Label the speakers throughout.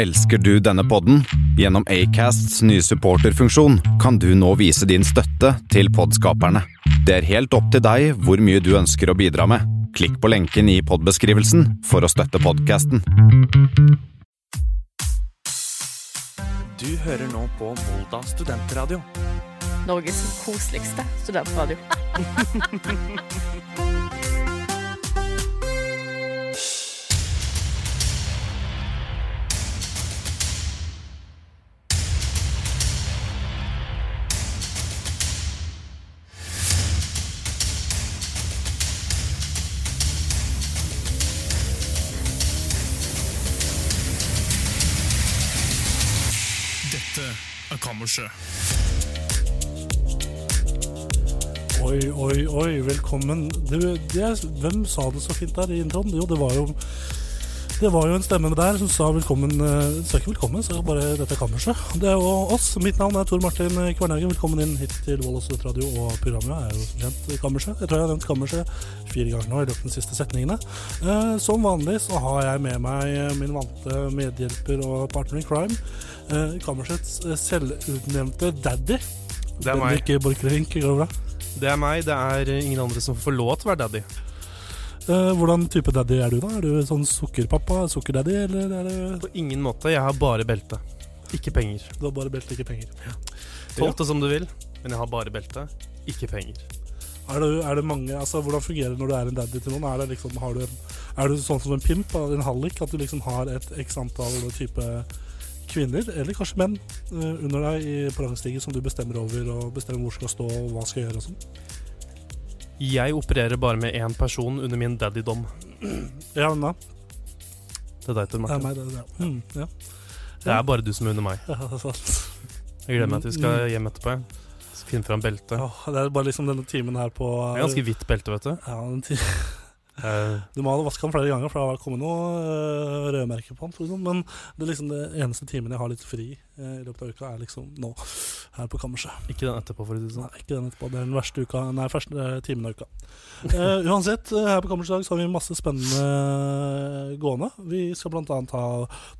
Speaker 1: Elsker du denne podden? Gjennom Acasts nye supporterfunksjon kan du nå vise din støtte til podskaperne. Det er helt opp til deg hvor mye du ønsker å bidra med. Klikk på lenken i podbeskrivelsen for å støtte podkasten.
Speaker 2: Du hører nå på Volda studentradio.
Speaker 3: Norges koseligste studentradio.
Speaker 4: er Kammerset.
Speaker 5: Oi, oi, oi, velkommen. Du, det, hvem sa det så fint der i introen? Jo, det var jo det var jo en stemme der som sa velkommen. eh, Sa ikke velkommen, sa bare dette er kammerset. Det er jo oss. Mitt navn er Tor Martin Kvernhagen. Velkommen inn hit til og Studentradio. Og programmet er jo som kjent Kammerset. Jeg tror jeg har nevnt Kammerset fire ganger nå i løpet av de siste setningene. Eh, som vanlig så har jeg med meg min vante medhjelper og partner in crime. Eh, Kammersets selvutnevnte daddy.
Speaker 6: Det er meg.
Speaker 5: Det
Speaker 6: er meg. Det er ingen andre som får lov til å være daddy.
Speaker 5: Eh, hvordan type daddy er du, da? Er du sånn sukkerpappa, sukkerdaddy, eller er du
Speaker 6: På ingen måte. Jeg har bare belte. Ikke penger.
Speaker 5: Du har bare belte, ikke penger.
Speaker 6: Tolv det som du vil, men jeg har bare belte. Ikke penger.
Speaker 5: Er det, er det mange Altså, Hvordan fungerer det når du er en daddy til noen? Er det liksom, har du er du sånn som en pimp, en hallik, at du liksom har et x antall type kvinner, eller kanskje menn, eh, under deg i på rangstigen som du bestemmer over, og bestemmer hvor skal stå og hva skal gjøre og sånn?
Speaker 6: Jeg opererer bare med én person under min daddydom.
Speaker 5: Ja, men da.
Speaker 6: Det er deg, Tor
Speaker 5: Det er
Speaker 6: Martin.
Speaker 5: meg, det. det. Mm, ja.
Speaker 6: Det er bare du som er under meg.
Speaker 5: Ja, det er sant.
Speaker 6: Jeg gleder meg til vi skal hjem etterpå. jeg. Skal finne fram belte.
Speaker 5: Ja, det er bare liksom denne timen her på
Speaker 6: Det er ganske hvitt belte, vet du.
Speaker 5: Ja, den ti Du må ha vaska den flere ganger, for det har kommet noe øh, rødmerker på den. Sånn. Men det er liksom det eneste timen jeg har litt fri eh, i løpet av uka, er liksom nå, her på kammerset.
Speaker 6: ikke den etterpå, for å si det sånn.
Speaker 5: Nei, ikke den etterpå. Det er den verste uka Nei, første eh, timen av uka. Uh, uansett, eh, her på kammerset i dag så har vi masse spennende eh, gående. Vi skal annet ha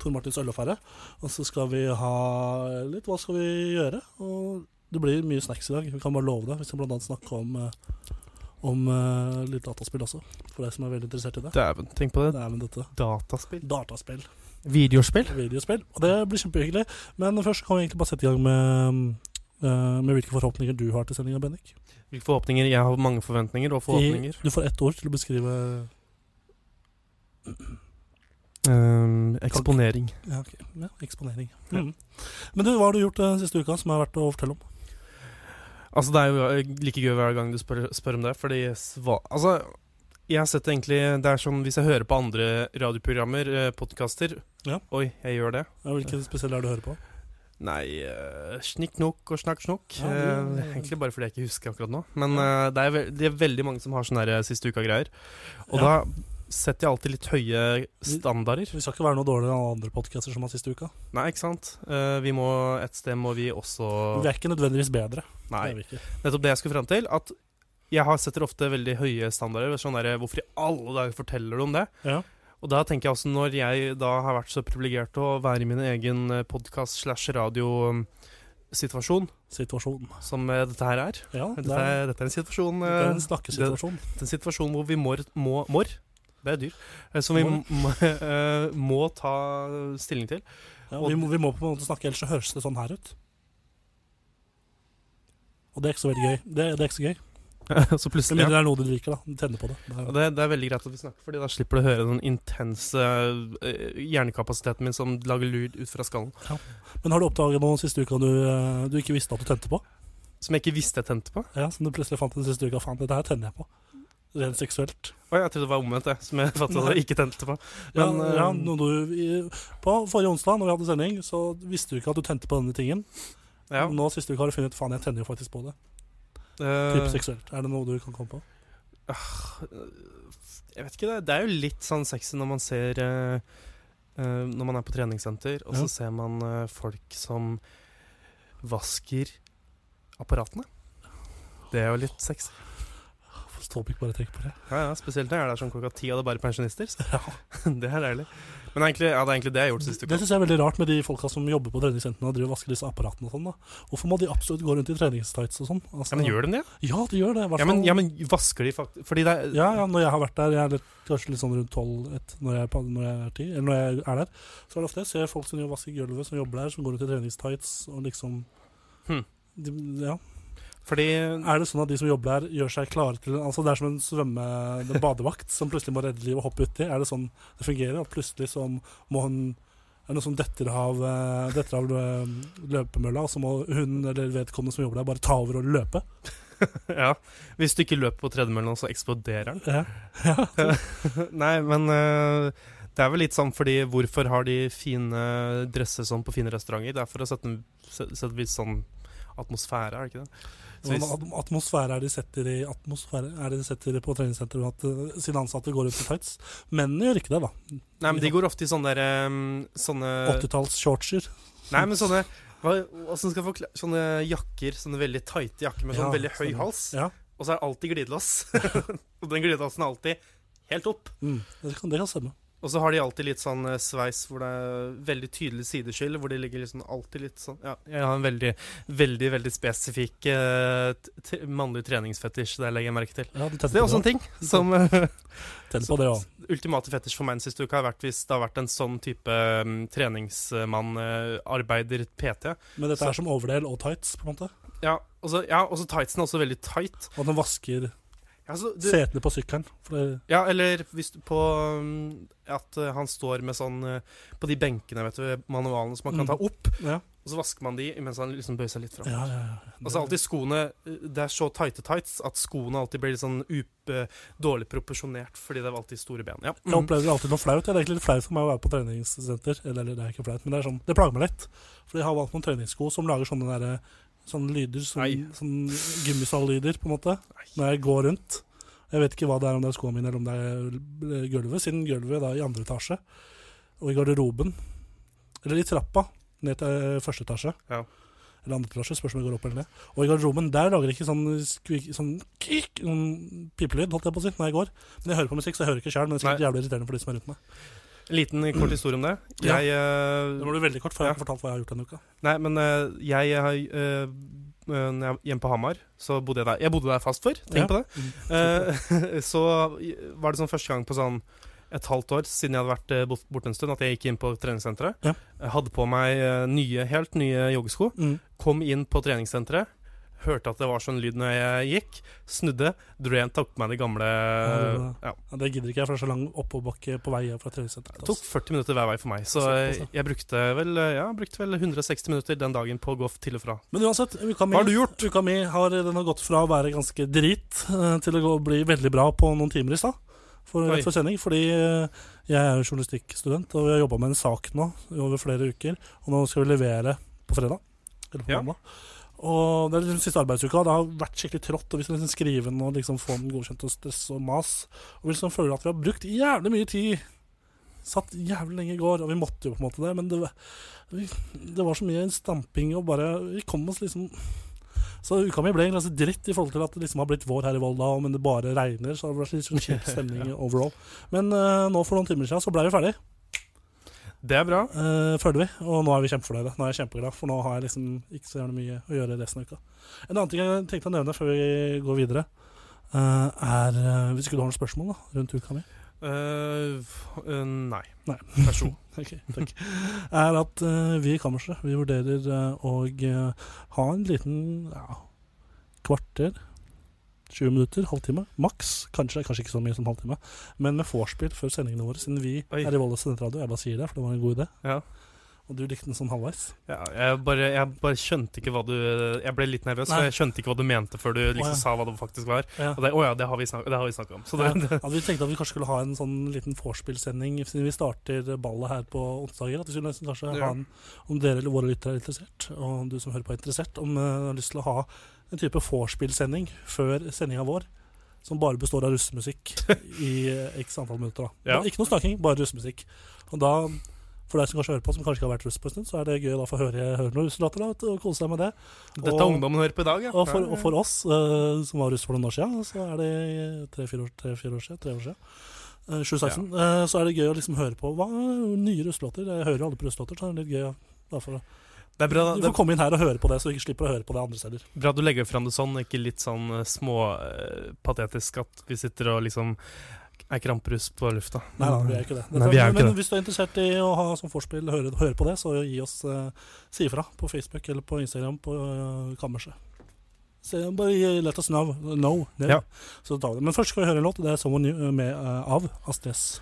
Speaker 5: Tor Martins ølaffære. Og så skal vi ha litt Hva skal vi gjøre? Og det blir mye snacks i dag. Vi kan bare love det. Vi skal annet snakke om eh, om uh, litt dataspill også, for deg som er veldig interessert i det.
Speaker 6: Dæven, tenk på det.
Speaker 5: Er dette.
Speaker 6: Dataspill.
Speaker 5: Dataspill.
Speaker 6: Videospill.
Speaker 5: Videospill. Og det blir kjempehyggelig. Men først kan vi egentlig bare sette i gang med, uh, med hvilke forhåpninger du har til sendinga, Bennik.
Speaker 6: Hvilke forhåpninger? Jeg har mange forventninger og forhåpninger.
Speaker 5: Du får ett ord til å beskrive
Speaker 6: Um, eksponering.
Speaker 5: Ja, okay. ja eksponering. Mm. Men du, hva har du gjort den siste uka som er verdt å fortelle om?
Speaker 6: Altså, det er jo eh, like gøy hver gang du spør, spør om det, fordi sva Altså, jeg har sett egentlig Det er sånn hvis jeg hører på andre radioprogrammer, eh, podkaster
Speaker 5: Ja.
Speaker 6: Oi, jeg gjør det.
Speaker 5: Ja, hvilke spesielle er det du hører på?
Speaker 6: Nei uh, Snikk-nok og snakk-snokk.
Speaker 5: Ja, det-
Speaker 6: Eh, egentlig bare fordi jeg ikke husker akkurat nå. Men uh, det, er det er veldig mange som har sånne siste uka-greier. Og
Speaker 5: Ja.
Speaker 6: da setter jeg alltid litt høye standarder.
Speaker 5: Vi skal ikke være noe dårligere enn andre podcaster som har siste uka.
Speaker 6: Nei, ikke sant? Uh, vi må Et sted må vi også
Speaker 5: Vi er ikke nødvendigvis bedre.
Speaker 6: Nei.
Speaker 5: Det vi.
Speaker 6: Nettopp det jeg skulle fram til. At jeg setter ofte veldig høye standarder. Sånn der, hvorfor i alle dager forteller du om det?
Speaker 5: Ja.
Speaker 6: Og da tenker jeg også, når jeg da har vært så privilegert å være i min egen podkast slash radio
Speaker 5: situasjon.
Speaker 6: som eh, dette her er
Speaker 5: Ja, det
Speaker 6: dette
Speaker 5: er,
Speaker 6: dette er en situasjon
Speaker 5: det er
Speaker 6: eh,
Speaker 5: en snakkesituasjon.
Speaker 6: det er en situasjon hvor vi må, må, må Det er dyr. eh, Som vi
Speaker 5: Må.
Speaker 6: må, eh, ta stilling til.
Speaker 5: Ja, vi, må, vi må på en måte snakke, ellers så høres det sånn her ut. Og det er ikke så veldig gøy. Det, det er ikke så gøy.
Speaker 6: så plutselig ja.
Speaker 5: det er noe du liker, da. Tenner på det. det er,
Speaker 6: det, det er veldig greit at vi snakker, Fordi da slipper du å høre den intense eh, hjernekapasiteten min som lager lyd ut fra skallen.
Speaker 5: Men har du oppdaget noe siste uka du, du ikke visste at du tente på?
Speaker 6: Som jeg ikke visste jeg tente på.
Speaker 5: Ja, Som du plutselig fant den siste uka. Faen, dette her tenner jeg på. Rent seksuelt.
Speaker 6: Oi, jeg trodde det var omvendt, jeg. Som jeg fattet at jeg ikke tente på. Men,
Speaker 5: ja,
Speaker 6: ja,
Speaker 5: når du, i, på forrige onsdag, når vi hadde sending, så visste du ikke at du tente på denne tingen.
Speaker 6: Ja.
Speaker 5: Nå siste uke har du funnet ut faen, jeg tenner jo faktisk på det.
Speaker 6: Uh,
Speaker 5: Type seksuelt. Er det noe du kan komme på?
Speaker 6: Jeg vet ikke, det, det er jo litt sånn sexy når man ser uh, uh, Når man er på treningssenter, og så ser man eh, folk som vasker apparatene. Det er jo litt sexy.
Speaker 5: Topic, bare tenker på det.
Speaker 6: Ja, ja, Spesielt når jeg er der sånn klokka ti og det er bare pensjonister. Så. det er deilig. Men egentlig, ja, det er egentlig det jeg har gjort siste
Speaker 5: Det
Speaker 6: uka.
Speaker 5: syns jeg er veldig rart med de folka som jobber på treningssentrene og driver og vasker disse apparatene og sånn. da. Hvorfor må de absolutt gå rundt i treningstights og sånn? Altså,
Speaker 6: Ja, men gjør de det?
Speaker 5: Ja, de gjør det.
Speaker 6: Ja, men, ja, men vasker de faktisk Fordi det er
Speaker 5: Ja, ja, når jeg har vært der, jeg er litt, kanskje litt sånn rundt 12-1 når, når jeg er ti, eller når jeg er der, så er det ofte jeg ser folk som vasker gulvet, som jobber der, som går rundt i treningstights og liksom
Speaker 6: hmm.
Speaker 5: de, Ja.
Speaker 6: Fordi
Speaker 5: Er det sånn at de som jobber der, gjør seg klare til Altså Det er som en svømme... En badevakt som plutselig må redde livet og hoppe uti. Er det sånn det fungerer? At plutselig så må hun er det noe som detter av, eh, detter av eh, løpemølla, og så må hun eller vedkommende som jobber der, bare ta over og løpe?
Speaker 6: Ja. Hvis du ikke løper på tredemølla, så eksploderer den.
Speaker 5: Ja. ja.
Speaker 6: Nei, men eh, det er vel litt sånn fordi Hvorfor har de fine dresser sånn på fine restauranter? Det er for å sette en sette en viss sånn atmosfære, er det ikke det?
Speaker 5: At- atmosfære er de setter i er det de setter på treningssenteret at uh, sine ansatte går ut i tights? Mennene gjør ikke det, da.
Speaker 6: nei, men de går ofte i sånne der um, Sånne
Speaker 5: 80-talls shortser.
Speaker 6: Nei, men sånne hva, skal jeg forklare Sånne jakker, sånne veldig tighte jakker med sånn
Speaker 5: Ja,
Speaker 6: veldig høy hals.
Speaker 5: Ja.
Speaker 6: Og så er det alltid glidelås. og den glidelåsen er alltid helt opp.
Speaker 5: Mm, det, kan, det kan stemme.
Speaker 6: Og så har de alltid litt sånn eh, sveis hvor det er veldig tydelig sideskyld, hvor de ligger liksom alltid litt sånn Ja, jeg har en veldig, veldig veldig spesifikk t- mannlig treningsfetisj, det legger jeg merke til.
Speaker 5: Ja,
Speaker 6: det er også en ting som
Speaker 5: på det òg.
Speaker 6: Ultimate fetisj for meg den siste uka har vært hvis det har vært en sånn type um, treningsmann, uh, arbeider, PT.
Speaker 5: Men dette er som overdel og tights, på en måte.
Speaker 6: Ja, og så ja, tightsen er også veldig tight.
Speaker 5: Og den vasker
Speaker 6: Ja, så du,
Speaker 5: setene på sykkelen.
Speaker 6: Ja eller hvis du på um, At eh, han står med sånn eh, På de benkene, vet du, manualene som man kan
Speaker 5: Mm.
Speaker 6: ta opp,
Speaker 5: ja.
Speaker 6: og så vasker man de mens han liksom bøyer seg litt fram.
Speaker 5: Ja, ja, ja.
Speaker 6: Altså alltid skoene eh, Det er så tighte tights at skoene alltid blir litt sånn up, eh, dårlig proporsjonert fordi det er alltid store ben. Ja.
Speaker 5: Jeg opplever alltid noe flaut. Det er egentlig litt flaut for meg å være på treningssenter. Eller, eller det er ikke flaut, men det er sånn Det plager meg litt. For jeg har valgt noen treningssko som lager sånne der, Sånne lyder, sånn,
Speaker 6: Nei.
Speaker 5: sånn gummisal-lyder, på en måte. Når jeg går rundt. Jeg vet ikke hva det er, om det er skoene mine eller om det er gulvet. Siden gulvet da i andre etasje, og i garderoben Eller i trappa ned til eh, første etasje.
Speaker 6: Ja.
Speaker 5: Eller andre etasje, spørs om jeg går opp eller ned. Og i garderoben der lager jeg ikke sånn, skvik, sånn, kik, sånn pipelyd, holdt jeg på å si, når jeg går. Men jeg hører på musikk, så jeg hører ikke sjøl. Men det er sikkert jævlig irriterende for de som er rundt meg.
Speaker 6: En liten kort historie om det. Jeg ja.
Speaker 5: Det var veldig kort, for jeg har ikke fortalt hva jeg har gjort denne uka.
Speaker 6: Nei, men eh, jeg har var hjemme på Hamar, så bodde jeg der. Jeg bodde der fast før, tenk
Speaker 5: Ja.
Speaker 6: på det.
Speaker 5: Mm.
Speaker 6: Eh, så var det sånn første gang på sånn et halvt år siden jeg hadde vært eh, bort- borte en stund, at jeg gikk inn på treningssenteret.
Speaker 5: Ja.
Speaker 6: Hadde på meg eh, nye, helt nye joggesko.
Speaker 5: Mm.
Speaker 6: Kom inn på treningssenteret. Hørte at det var sånn lyd når jeg gikk. Snudde, dro igjen, tok på meg de gamle. Ja.
Speaker 5: Ja, det gidder ikke jeg, for det er så lang oppoverbakke på vei fra treningssenteret.
Speaker 6: Det tok 40 minutter hver vei for meg, så jeg, brukte vel Ja, brukte vel 160 minutter den dagen på å gå til og fra.
Speaker 5: Men uansett, uka mi,
Speaker 6: Hva har du gjort?
Speaker 5: Uka mi har, den har gått fra å være ganske drit eh, til å gå, bli veldig bra på noen timer i stad. For, for sending. Fordi eh, jeg er jo journalistikkstudent, og vi har jobba med en sak nå over flere uker. Og nå skal vi levere på fredag. Eller på
Speaker 6: Ja.
Speaker 5: mandag. Og det er liksom siste arbeidsuka. Det har vært skikkelig trått. Og vi skal liksom skrive den og liksom få den godkjent og stress og mas. Og vi liksom føler at vi har brukt jævlig mye tid. Satt jævlig lenge i går, og vi måtte jo på en måte det. Men det, vi, det var så mye stamping og bare Vi kom oss liksom Så uka mi ble en ganske dritt i forhold til at det liksom har blitt vår her i Volda, men det bare regner. Så det vært litt sånn kjip stemning overall. Men uh, nå for noen timer siden så ble vi ferdig,
Speaker 6: Det er bra.
Speaker 5: uh, føler vi. Og nå er vi kjempefornøyde. Nå er jeg kjempeglad, for nå har jeg liksom ikke så gjerne mye å gjøre resten av uka. En annen ting jeg tenkte å nevne før vi går videre, uh, er eh, Hvis ikke du har noen spørsmål da, rundt uka mi?
Speaker 6: Uh, eh, nei.
Speaker 5: Nei.
Speaker 6: Vær så god.
Speaker 5: Ok, takk. er at uh, vi i kammerset vi vurderer eh, å eh, ha en liten ja, kvarter, 20 minutter, halvtime, maks. Kanskje, kanskje ikke så mye som halvtime. Men med vorspiel før sendingene våre, siden vi
Speaker 6: Oi.
Speaker 5: er i Volda studentradio. Jeg bare sier det, for det var en god idé.
Speaker 6: Ja.
Speaker 5: Og du likte den sånn halvveis.
Speaker 6: Ja, jeg, bare, jeg bare skjønte ikke hva du Jeg ble litt nervøs, for jeg skjønte ikke hva du mente før du liksom
Speaker 5: oh, ja.
Speaker 6: sa hva det faktisk var.
Speaker 5: Ja.
Speaker 6: Og det, oh, ja, det har vi snakka om. Så det,
Speaker 5: at vi tenkte at vi kanskje skulle ha en sånn liten vorspielsending siden vi starter ballet her på onsdager. At vi skulle kanskje ha en, om dere eller våre lyttere er interessert, og du som hører på er interessert, om du har lyst til å ha en type vorspiel-sending før sendinga vår. Som bare består av russemusikk i eh, x antall minutter. da
Speaker 6: Ja.
Speaker 5: Ikke noe snakking, bare russemusikk. Og da For deg som kanskje hører på, som kanskje ikke har vært russ på en stund, så er det gøy da å få høre, høre noen russelåter og kose seg med det.
Speaker 6: Dette
Speaker 5: Og-
Speaker 6: ungdommen hører på i dag, ja.
Speaker 5: Og for,
Speaker 6: Ja, ja.
Speaker 5: og for oss uh, som var russ for noen år siden, så er det tre-fire år, tre, år siden, tre år siden. eh, 2016. eh, så er det gøy å liksom høre på hva, nye russelåter. Jeg hører jo alle på russelåter, så er det litt gøy. å- da for-
Speaker 6: Det er bra,
Speaker 5: Du får komme inn her og høre på det, så du ikke slipper å høre på det andre steder.
Speaker 6: er bra du legger fram det sånn, ikke litt sånn småpatetisk små eh, patetisk at vi sitter og liksom er kramperus på lufta.
Speaker 5: Nei da, vi er ikke det.
Speaker 6: Nei, vi er
Speaker 5: men
Speaker 6: ikke det.
Speaker 5: hvis du er interessert i å ha som vorspiel, høre, høre på det, så gi oss eh, si ifra på Facebook eller på Instagram på eh, Kammerset. Bare let us know. know.
Speaker 6: Ja.
Speaker 5: Men først skal vi høre en låt. Det er 'Someone New' med, eh, av Astrid S.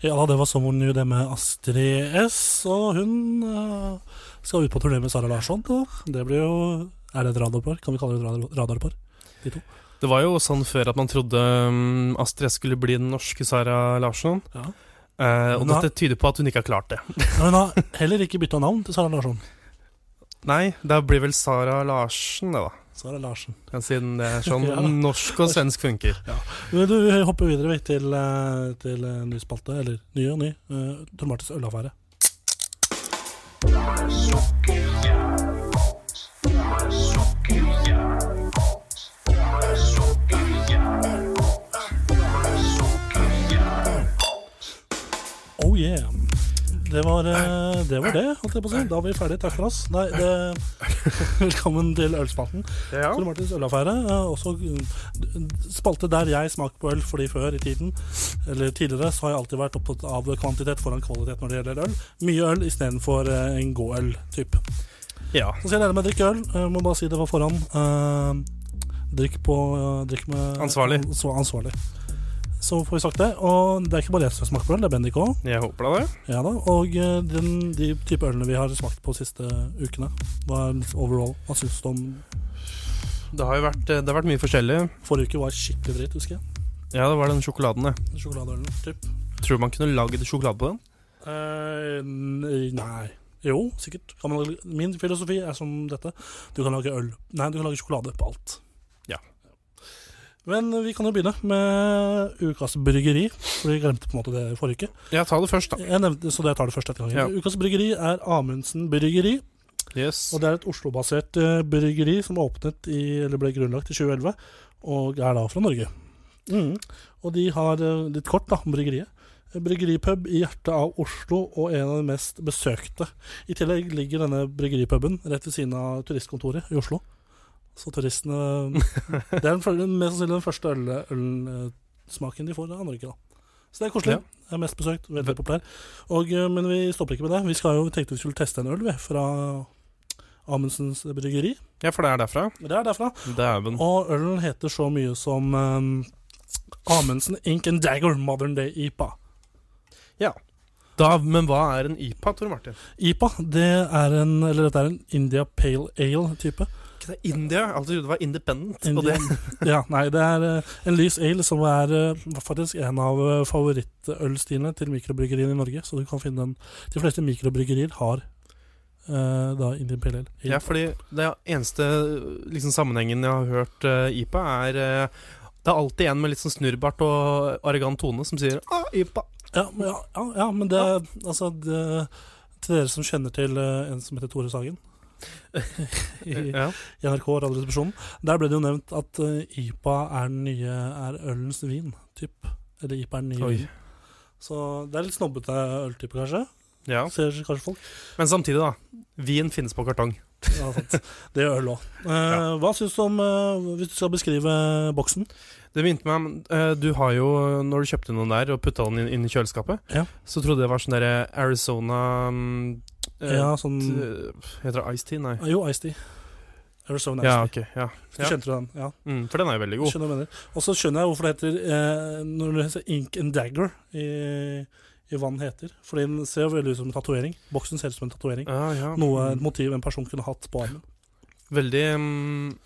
Speaker 5: Ja da, det var 'Someone New', det med Astrid S. Og hun uh, skal ut på turné med Sara Larsson. Og det blir jo Er det et radarpar? Kan vi kalle det et radarpar? De to.
Speaker 6: Det var jo sånn før at man trodde um, Astrid S skulle bli den norske Sara Larsson.
Speaker 5: Ja.
Speaker 6: Uh, og dette tyder på at hun ikke har klart det.
Speaker 5: Men hun har heller ikke bytta navn til Sara Larsson.
Speaker 6: Nei, det blir vel Sara Larsen, det, da.
Speaker 5: Sara Larsen.
Speaker 6: Ja, Siden det er sånn
Speaker 5: Ja.
Speaker 6: norsk og svensk funker.
Speaker 5: Ja. Du, vi hopper videre vi, til, eh, til eh, ny spalte, eller ny og ny. Uh, Tor Martins ølaffære. Oh Det var, eh, det var det, holdt jeg på å si. Da var vi ferdige. Takk for oss. Nei, det, velkommen til ølspalten.
Speaker 6: Ja.
Speaker 5: Tor Martins ølaffære. eh, Også eh, spalte der jeg smaker på øl, fordi før i tiden, eller tidligere, så har jeg alltid vært opptatt av kvantitet foran kvalitet når det gjelder øl. Mye øl istedenfor en god øl-type.
Speaker 6: ja.
Speaker 5: Så skal jeg lære meg å drikke øl. Jeg må bare si det var foran. Eh, drikk på Drikk med
Speaker 6: Ansvarlig.
Speaker 5: ansva- ansvarlig. Så får vi sagt det. Og det er ikke bare jeg som smaker på øl, det er Bendik òg.
Speaker 6: Jeg håper det.
Speaker 5: Ja da. Og eh, den, de type ølene vi har smakt på de siste ukene, hva er overall? Hva syns du om
Speaker 6: Det har jo vært, eh, det har vært mye forskjellig.
Speaker 5: Forrige uke var skikkelig dritt, husker jeg.
Speaker 6: Ja, det var den sjokoladen, det.
Speaker 5: Sjokoladeølen, typ.
Speaker 6: Tror du man kunne lagd sjokolade på den?
Speaker 5: Eh, nei. Jo, sikkert. Man, min filosofi er som dette. Du kan lage øl Nei, du kan lage sjokolade på alt. Men vi kan jo begynne med Ukas bryggeri. For vi glemte på en måte det forrige uke.
Speaker 6: Ja, ta det først, da.
Speaker 5: Jeg nevnte, så det tar det først etter gangen.
Speaker 6: Ja.
Speaker 5: Ukas bryggeri er Amundsen bryggeri.
Speaker 6: Yes.
Speaker 5: Og det er et Oslo-basert eh, bryggeri som åpnet i, eller ble grunnlagt i 2011, og er da fra Norge. Mm. Og de har eh, litt kort, da, om bryggeriet. Bryggeripub i hjertet av Oslo og en av de mest besøkte. I tillegg ligger denne bryggeripuben rett ved siden av turistkontoret i Oslo. Så turistene Det er den, mest sannsynlig den første øl- ølsmaken de får av Norge, da. Så det er koselig.
Speaker 6: Ja.
Speaker 5: Det er mest besøkt, veldig populær. Og, eh, men vi stopper ikke med det. Vi skal jo tenkte vi skulle teste en øl vi, fra Amundsens bryggeri.
Speaker 6: Ja, for det er derfra.
Speaker 5: Det er derfra.
Speaker 6: Dæven.
Speaker 5: Og ølen heter så mye som um, Amundsen Ink and Dagger Modern Day IPA.
Speaker 6: Da, men hva er en IPA, Tor Martin?
Speaker 5: IPA det er en, eller dette er en India Pale Ale-type.
Speaker 6: Det er India? Jeg trodde det var independent. Og det,
Speaker 5: ja, nei, det er eh, en lys ale som er eh, faktisk en av eh, favorittølstilene til mikrobryggeriene i Norge. Så du kan finne den De fleste mikrobryggerier har uh, da Indian Pale Ale.
Speaker 6: ja, fordi det eneste liksom, sammenhengen jeg har hørt uh, IPA, er uh, Det er alltid en med litt sånn snurrbart og arrogant tone som sier ah, IPA.
Speaker 5: Ja, ja, ja, men det Altså, det, til dere som kjenner til en som heter Tore Sagen i,
Speaker 6: Ja.
Speaker 5: i NRK Radioresepsjonen, der ble det jo nevnt at uh, IPA er nye Er ølens vin, typ. Eller IPA er den nye vin. Så det er litt snobbete øltype, kanskje.
Speaker 6: ja.
Speaker 5: Ser kanskje folk.
Speaker 6: Men samtidig, da. Vin finnes på kartong.
Speaker 5: Ja, sant. Det gjør øl òg. Hva syns du om uh, Hvis du skal beskrive boksen?
Speaker 6: Det minte meg om uh, Du har jo, når du kjøpte noen der og putta den inn, inn i kjøleskapet,
Speaker 5: Ja.
Speaker 6: så trodde jeg det var sånn derre Arizona eh,
Speaker 5: Ja, sånn
Speaker 6: Heter det Ice Tea? Nei.
Speaker 5: Jo, Ice Tea. Arizona
Speaker 6: Ja, okay. Ja. Ja.
Speaker 5: Skjønte du den? Ja.
Speaker 6: Mm, for den er jo veldig god.
Speaker 5: Skjønner. Og så skjønner jeg hvorfor det heter eh, Når det heter Ink and Dagger i, i hva den heter. Fordi den ser jo veldig ut som en tatovering. Boksen ser ut som en tatovering.
Speaker 6: Ja, ja.
Speaker 5: Noe, et
Speaker 6: Mm.
Speaker 5: motiv en person kunne hatt på armen.
Speaker 6: Veldig um,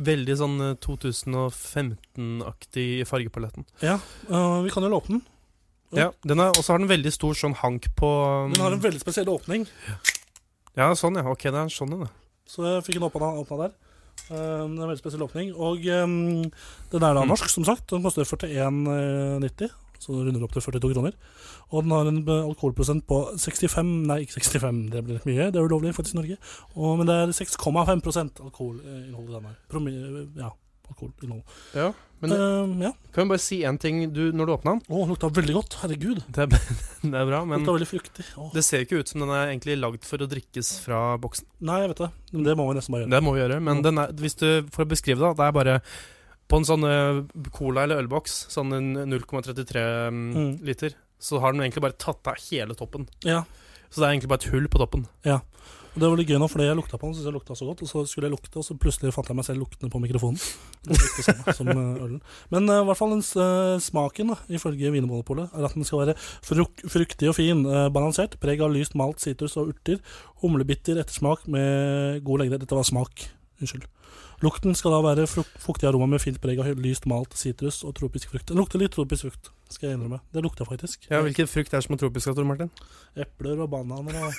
Speaker 6: Veldig sånn eh, 2015-aktig i fargepaletten.
Speaker 5: Ja, uh, vi kan jo åpne den. Ja.
Speaker 6: Og så har den veldig stor sånn hank på um...
Speaker 5: Den har en veldig spesiell åpning,
Speaker 6: Ja, sånn, ja. Ok, det er sånn den, ja.
Speaker 5: så jeg fikk den åpna, åpna der. Uh, en veldig spesiell åpning. Og um, den er da
Speaker 6: Mm.
Speaker 5: norsk, som sagt. Den koster 41,90, så den runder opp til 42 kroner. Og den har en eh, alkoholprosent på 65 Nei, ikke 65, det blir litt mye. Det er ulovlig faktisk i Norge. Og, men det er 6,5% alkoholinnhold i den her. Promi ja, alkoholinnhold.
Speaker 6: Ja, men
Speaker 5: Eh, ja.
Speaker 6: kan vi bare si én ting du, når du åpna den?
Speaker 5: Å, den lukta veldig godt. Herregud.
Speaker 6: Det er, det er bra, men
Speaker 5: lukta veldig fruktig. Åh.
Speaker 6: det ser ikke ut som den er egentlig lagd for å drikkes fra boksen.
Speaker 5: Nei, jeg vet det. Men det må vi nesten bare gjøre.
Speaker 6: Det må vi gjøre. Men den er, hvis du får beskrive det, det er bare på en sånn eh, cola- eller ølboks, sånn 0,33 mm,
Speaker 5: Mm.
Speaker 6: liter, så har den egentlig bare tatt av hele toppen.
Speaker 5: Ja.
Speaker 6: Så det er egentlig bare et hull på toppen.
Speaker 5: Og Det var litt gøy nå, fordi jeg lukta på den, syntes jeg lukta så godt. Og så skulle jeg lukte, og så plutselig fant jeg meg selv luktende på mikrofonen. Samme som eh, ølen. Men eh, i hvert fall den uh, smaken, da, ifølge Vinmonopolet, er at den skal være fruk fruktig og fin. Uh, balansert. Preg av lyst malt, sitrus og urter. Humlebitter ettersmak med god lengde. Dette var smak. Unnskyld. Lukten skal da være fuktig aroma med fint preg av lyst malt sitrus og tropisk frukt. Den lukter litt tropisk frukt, skal jeg innrømme. Det lukter faktisk.
Speaker 6: Ja, Hvilken frukt er som er tropisk, Tor Martin?
Speaker 5: Epler og bananer og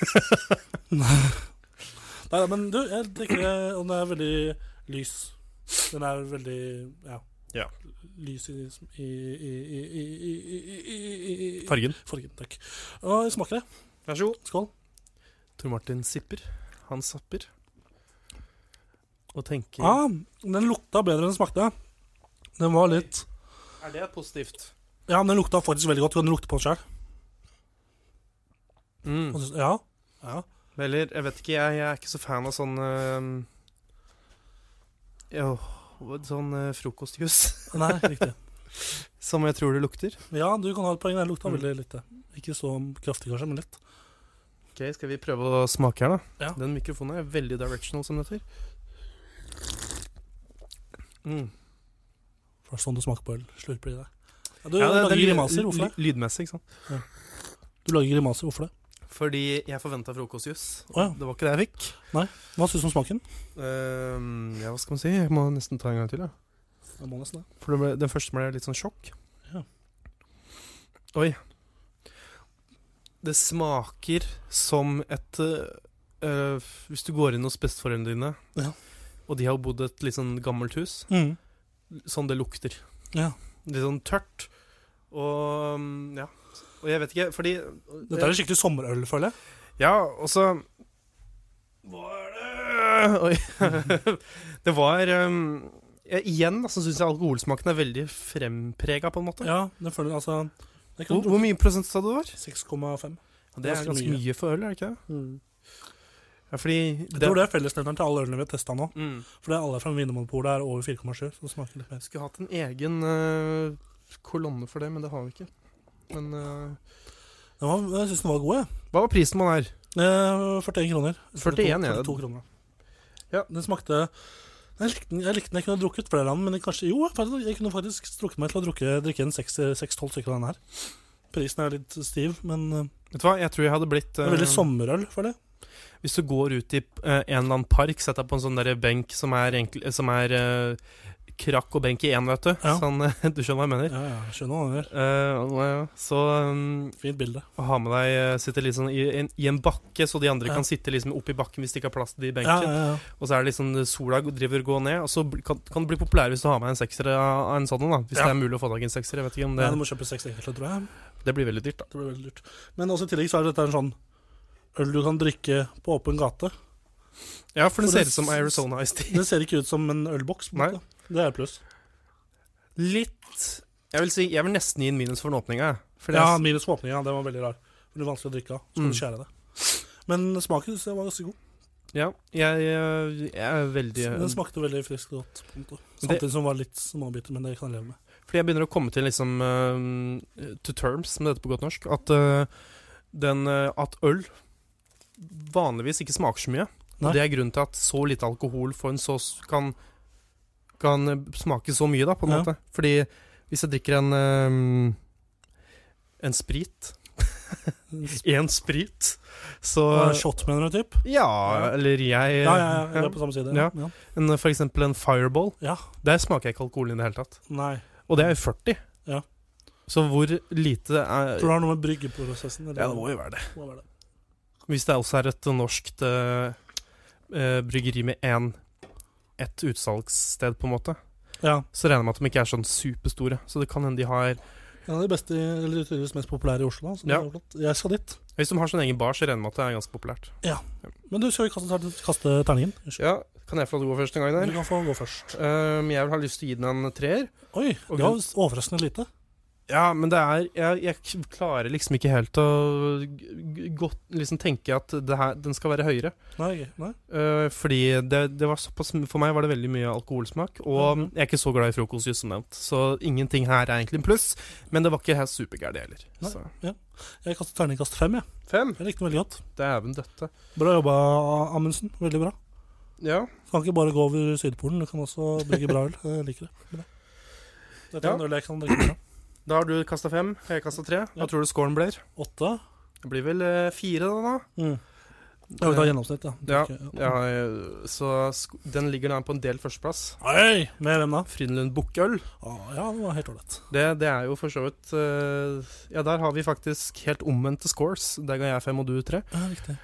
Speaker 5: Nei, men du, jeg tenker den er veldig lys. Den er veldig ja,
Speaker 6: ja.
Speaker 5: lys i, i, i, i
Speaker 6: Fargen.
Speaker 5: Fargen, Takk. Og smaker det.
Speaker 6: Vær så god.
Speaker 5: Skål.
Speaker 6: Tor Martin sipper. Han sapper. Og tenker
Speaker 5: Ja, den lukta bedre enn den smakte. Den var litt
Speaker 6: Er det positivt?
Speaker 5: Ja, men den lukta faktisk veldig godt. Du kan lukte på den sjøl.
Speaker 6: Mm.
Speaker 5: Ja. ja.
Speaker 6: Eller, jeg vet ikke, jeg, jeg er ikke så fan av sånn øh, jo, Sånn øh, frokostjus
Speaker 5: Nei, riktig.
Speaker 6: som jeg tror det lukter.
Speaker 5: Ja, du kan ha et poeng. Den lukta
Speaker 6: Mm.
Speaker 5: veldig lite. Ikke så kraftig, kanskje, men litt.
Speaker 6: Ok, Skal vi prøve å smake her, da?
Speaker 5: Ja.
Speaker 6: Den mikrofonen er veldig directional, som det heter. Mm.
Speaker 5: For det er sånn du smaker på øl. Slurper i det. Ja, du
Speaker 6: Ja, det-
Speaker 5: lager
Speaker 6: er
Speaker 5: grimaser. Hvorfor det?
Speaker 6: Lydmessig, ikke sant.
Speaker 5: Du lager grimaser. Hvorfor det?
Speaker 6: Fordi jeg forventa frokostjus.
Speaker 5: Oh, ja.
Speaker 6: Det var ikke det jeg fikk.
Speaker 5: Hva syns du om smaken?
Speaker 6: Uh, ja, hva skal man si? Jeg må nesten ta en gang til, ja.
Speaker 5: Jeg må nesten det.
Speaker 6: For det ble, den første ble litt sånn sjokk.
Speaker 5: Ja.
Speaker 6: Oi. Det smaker som et uh, Hvis du går inn hos besteforeldrene dine,
Speaker 5: Ja.
Speaker 6: Og de har bodd et litt sånn gammelt hus,
Speaker 5: Mm.
Speaker 6: sånn det lukter.
Speaker 5: Ja.
Speaker 6: Litt sånn tørt. Og mm, ja. Og jeg vet ikke, fordi
Speaker 5: Dette er skikkelig sommerøl, føler jeg.
Speaker 6: Ja, og så Hva er det Oi. det var um, ja, Igjen så syns jeg alkoholsmaken er veldig fremprega, på en måte.
Speaker 5: Ja, det føler altså jeg
Speaker 6: Hvor, hvor mye prosent sa du det var?
Speaker 5: 6,5.
Speaker 6: Det er
Speaker 5: Ganske mye.
Speaker 6: mye for øl, er det ikke det? Ja, fordi
Speaker 5: Jeg tror det er fellesnevneren til alle ølene vi har testa nå.
Speaker 6: mm.
Speaker 5: For det er alle fra Vinmonopolet er over 4,7, så det smaker litt mer.
Speaker 6: Skulle hatt en egen uh, kolonne for det, men det har vi ikke. Men
Speaker 5: uh, var, jeg syns den var god, jeg.
Speaker 6: Hva var prisen på den her?
Speaker 5: Eh, 41 kroner.
Speaker 6: 41, ja.
Speaker 5: 42 kroner.
Speaker 6: Ja.
Speaker 5: Den smakte jeg likte, den, jeg likte den. Jeg kunne drukket flere av den, men jeg kanskje, jo, jeg kunne faktisk strukket meg til å drukke, drikke en 6-12 stykker av den her. Prisen er litt stiv, men eh,
Speaker 6: Vet du hva, jeg tror jeg hadde blitt
Speaker 5: det er veldig sommerøl, føler jeg.
Speaker 6: Hvis du går ut i eh, en eller annen park, sett deg på en sånn der benk som er, enkel, som er eh, krakk og benk i én, vet du.
Speaker 5: Ja.
Speaker 6: Sånn, eh, du skjønner hva jeg mener?
Speaker 5: Ja, ja, skjønner hva du
Speaker 6: mener. Uh, så um,
Speaker 5: Fint bilde.
Speaker 6: å ha med deg Sitte litt sånn i, en, i en bakke, så de andre
Speaker 5: Ja.
Speaker 6: kan sitte liksom oppi bakken hvis de ikke har plass til de i benken. Og så er det liksom sola driver og går ned, og så kan, kan det bli populær hvis du har med en sekser av en sånn en, da. Hvis det er mulig å få tak i en sekser. Jeg vet ikke om det
Speaker 5: Nei, du må kjøpe seks enkelte, tror jeg.
Speaker 6: Det blir veldig dyrt, da.
Speaker 5: Det blir veldig dyrt. Men også i tillegg så er dette en sånn øl du kan drikke på åpen gate.
Speaker 6: Ja, for
Speaker 5: For
Speaker 6: ser ut som Arizona Ice Tea.
Speaker 5: Det ser ikke ut som en ølboks. på
Speaker 6: Nei.
Speaker 5: Det er et pluss.
Speaker 6: Litt Jeg vil si Jeg vil nesten gi en minus for den åpninga, det
Speaker 5: Ja, minus for åpninga. Den var veldig rar. Det er vanskelig å drikke av. Så kan
Speaker 6: Mm.
Speaker 5: du skjære det. Men smaken synes jeg var ganske god.
Speaker 6: ja jeg, jeg, er veldig
Speaker 5: Den smakte veldig frisk og godt. Samtidig.
Speaker 6: Det-
Speaker 5: som var litt småbiter, men det kan jeg leve med.
Speaker 6: Fordi jeg begynner å komme til liksom uh, To terms med dette på godt norsk. At, uh, den, uh, at øl vanligvis ikke smaker så mye.
Speaker 5: Nei.
Speaker 6: Og det er grunnen til at så lite alkohol for en sås kan, kan eh, smake så mye, da, på en
Speaker 5: Ja.
Speaker 6: måte. Fordi hvis jeg drikker en um, En sprit Én sprit, så
Speaker 5: Og shot, mener du, typ?
Speaker 6: Ja, eller jeg
Speaker 5: Ja, ja, ja. Vi er på samme side.
Speaker 6: Ja.
Speaker 5: Ja.
Speaker 6: en, For eksempel en Fireball.
Speaker 5: ja.
Speaker 6: Der smaker jeg ikke alkohol i det hele tatt.
Speaker 5: Nei.
Speaker 6: Og det er jo 40.
Speaker 5: Ja.
Speaker 6: Så hvor lite er
Speaker 5: Tror du det har noe med bryggeprosessen eller?
Speaker 6: Ja, det må jo være det.
Speaker 5: Må være det.
Speaker 6: Hvis det også er et norskt eh, eh, bryggeri med én ett utsalgssted, på en måte.
Speaker 5: Ja.
Speaker 6: Så regner jeg med at de ikke er sånn superstore. Så det kan hende de har
Speaker 5: En av de beste, eller tydeligvis mest populære i Oslo. Så
Speaker 6: Ja.
Speaker 5: Jeg skal dit.
Speaker 6: Hvis de har sin egen bar, så regner jeg med at det er ganske populært. Ja.
Speaker 5: Men du skal jo kaste, kaste terningen.
Speaker 6: Ja, Kan jeg få lov til å gå først en gang der?
Speaker 5: Du kan få gå først.
Speaker 6: Um, jeg vil ha lyst til å gi den en treer.
Speaker 5: Oi, det var overraskende lite.
Speaker 6: Ja, men det er Jeg, jeg klarer liksom ikke helt å godt liksom tenke at det her, den skal være høyere.
Speaker 5: Nei, nei.
Speaker 6: Uh, fordi det, det var såpass For meg var det veldig mye alkoholsmak. Og
Speaker 5: Mhm.
Speaker 6: jeg er ikke så glad i frokostjus som nevnt. Så ingenting her er egentlig en pluss. Men det var ikke helt supergærent heller.
Speaker 5: Nei.
Speaker 6: Så.
Speaker 5: Jeg kastet terningkast fem, jeg.
Speaker 6: Fem.
Speaker 5: Jeg likte den veldig godt.
Speaker 6: Dæven døtte.
Speaker 5: Bra jobba, Amundsen. Veldig bra.
Speaker 6: Ja.
Speaker 5: Kan ikke bare gå over Sydpolen, du kan også brygge bra øl. Jeg liker det. Dette er
Speaker 6: Ja.
Speaker 5: en øl jeg kan drikke bra.
Speaker 6: Da har du kasta fem, jeg kasta tre. Hva tror du scoren blir?
Speaker 5: Åtte.
Speaker 6: Det blir vel eh, fire, da. da.
Speaker 5: Mm. Ja, vi tar gjennomsnitt, ja.
Speaker 6: Ja, ja, eh, så sk den ligger da på en del førsteplass.
Speaker 5: Oi, med hvem da?
Speaker 6: Frydenlund Bukkøl.
Speaker 5: Ah, ja, det var helt ålreit.
Speaker 6: Det, det er jo for så vidt eh, Ja, der har vi faktisk helt omvendte scores. Der ga jeg fem, og du tre.
Speaker 5: Ja, riktig.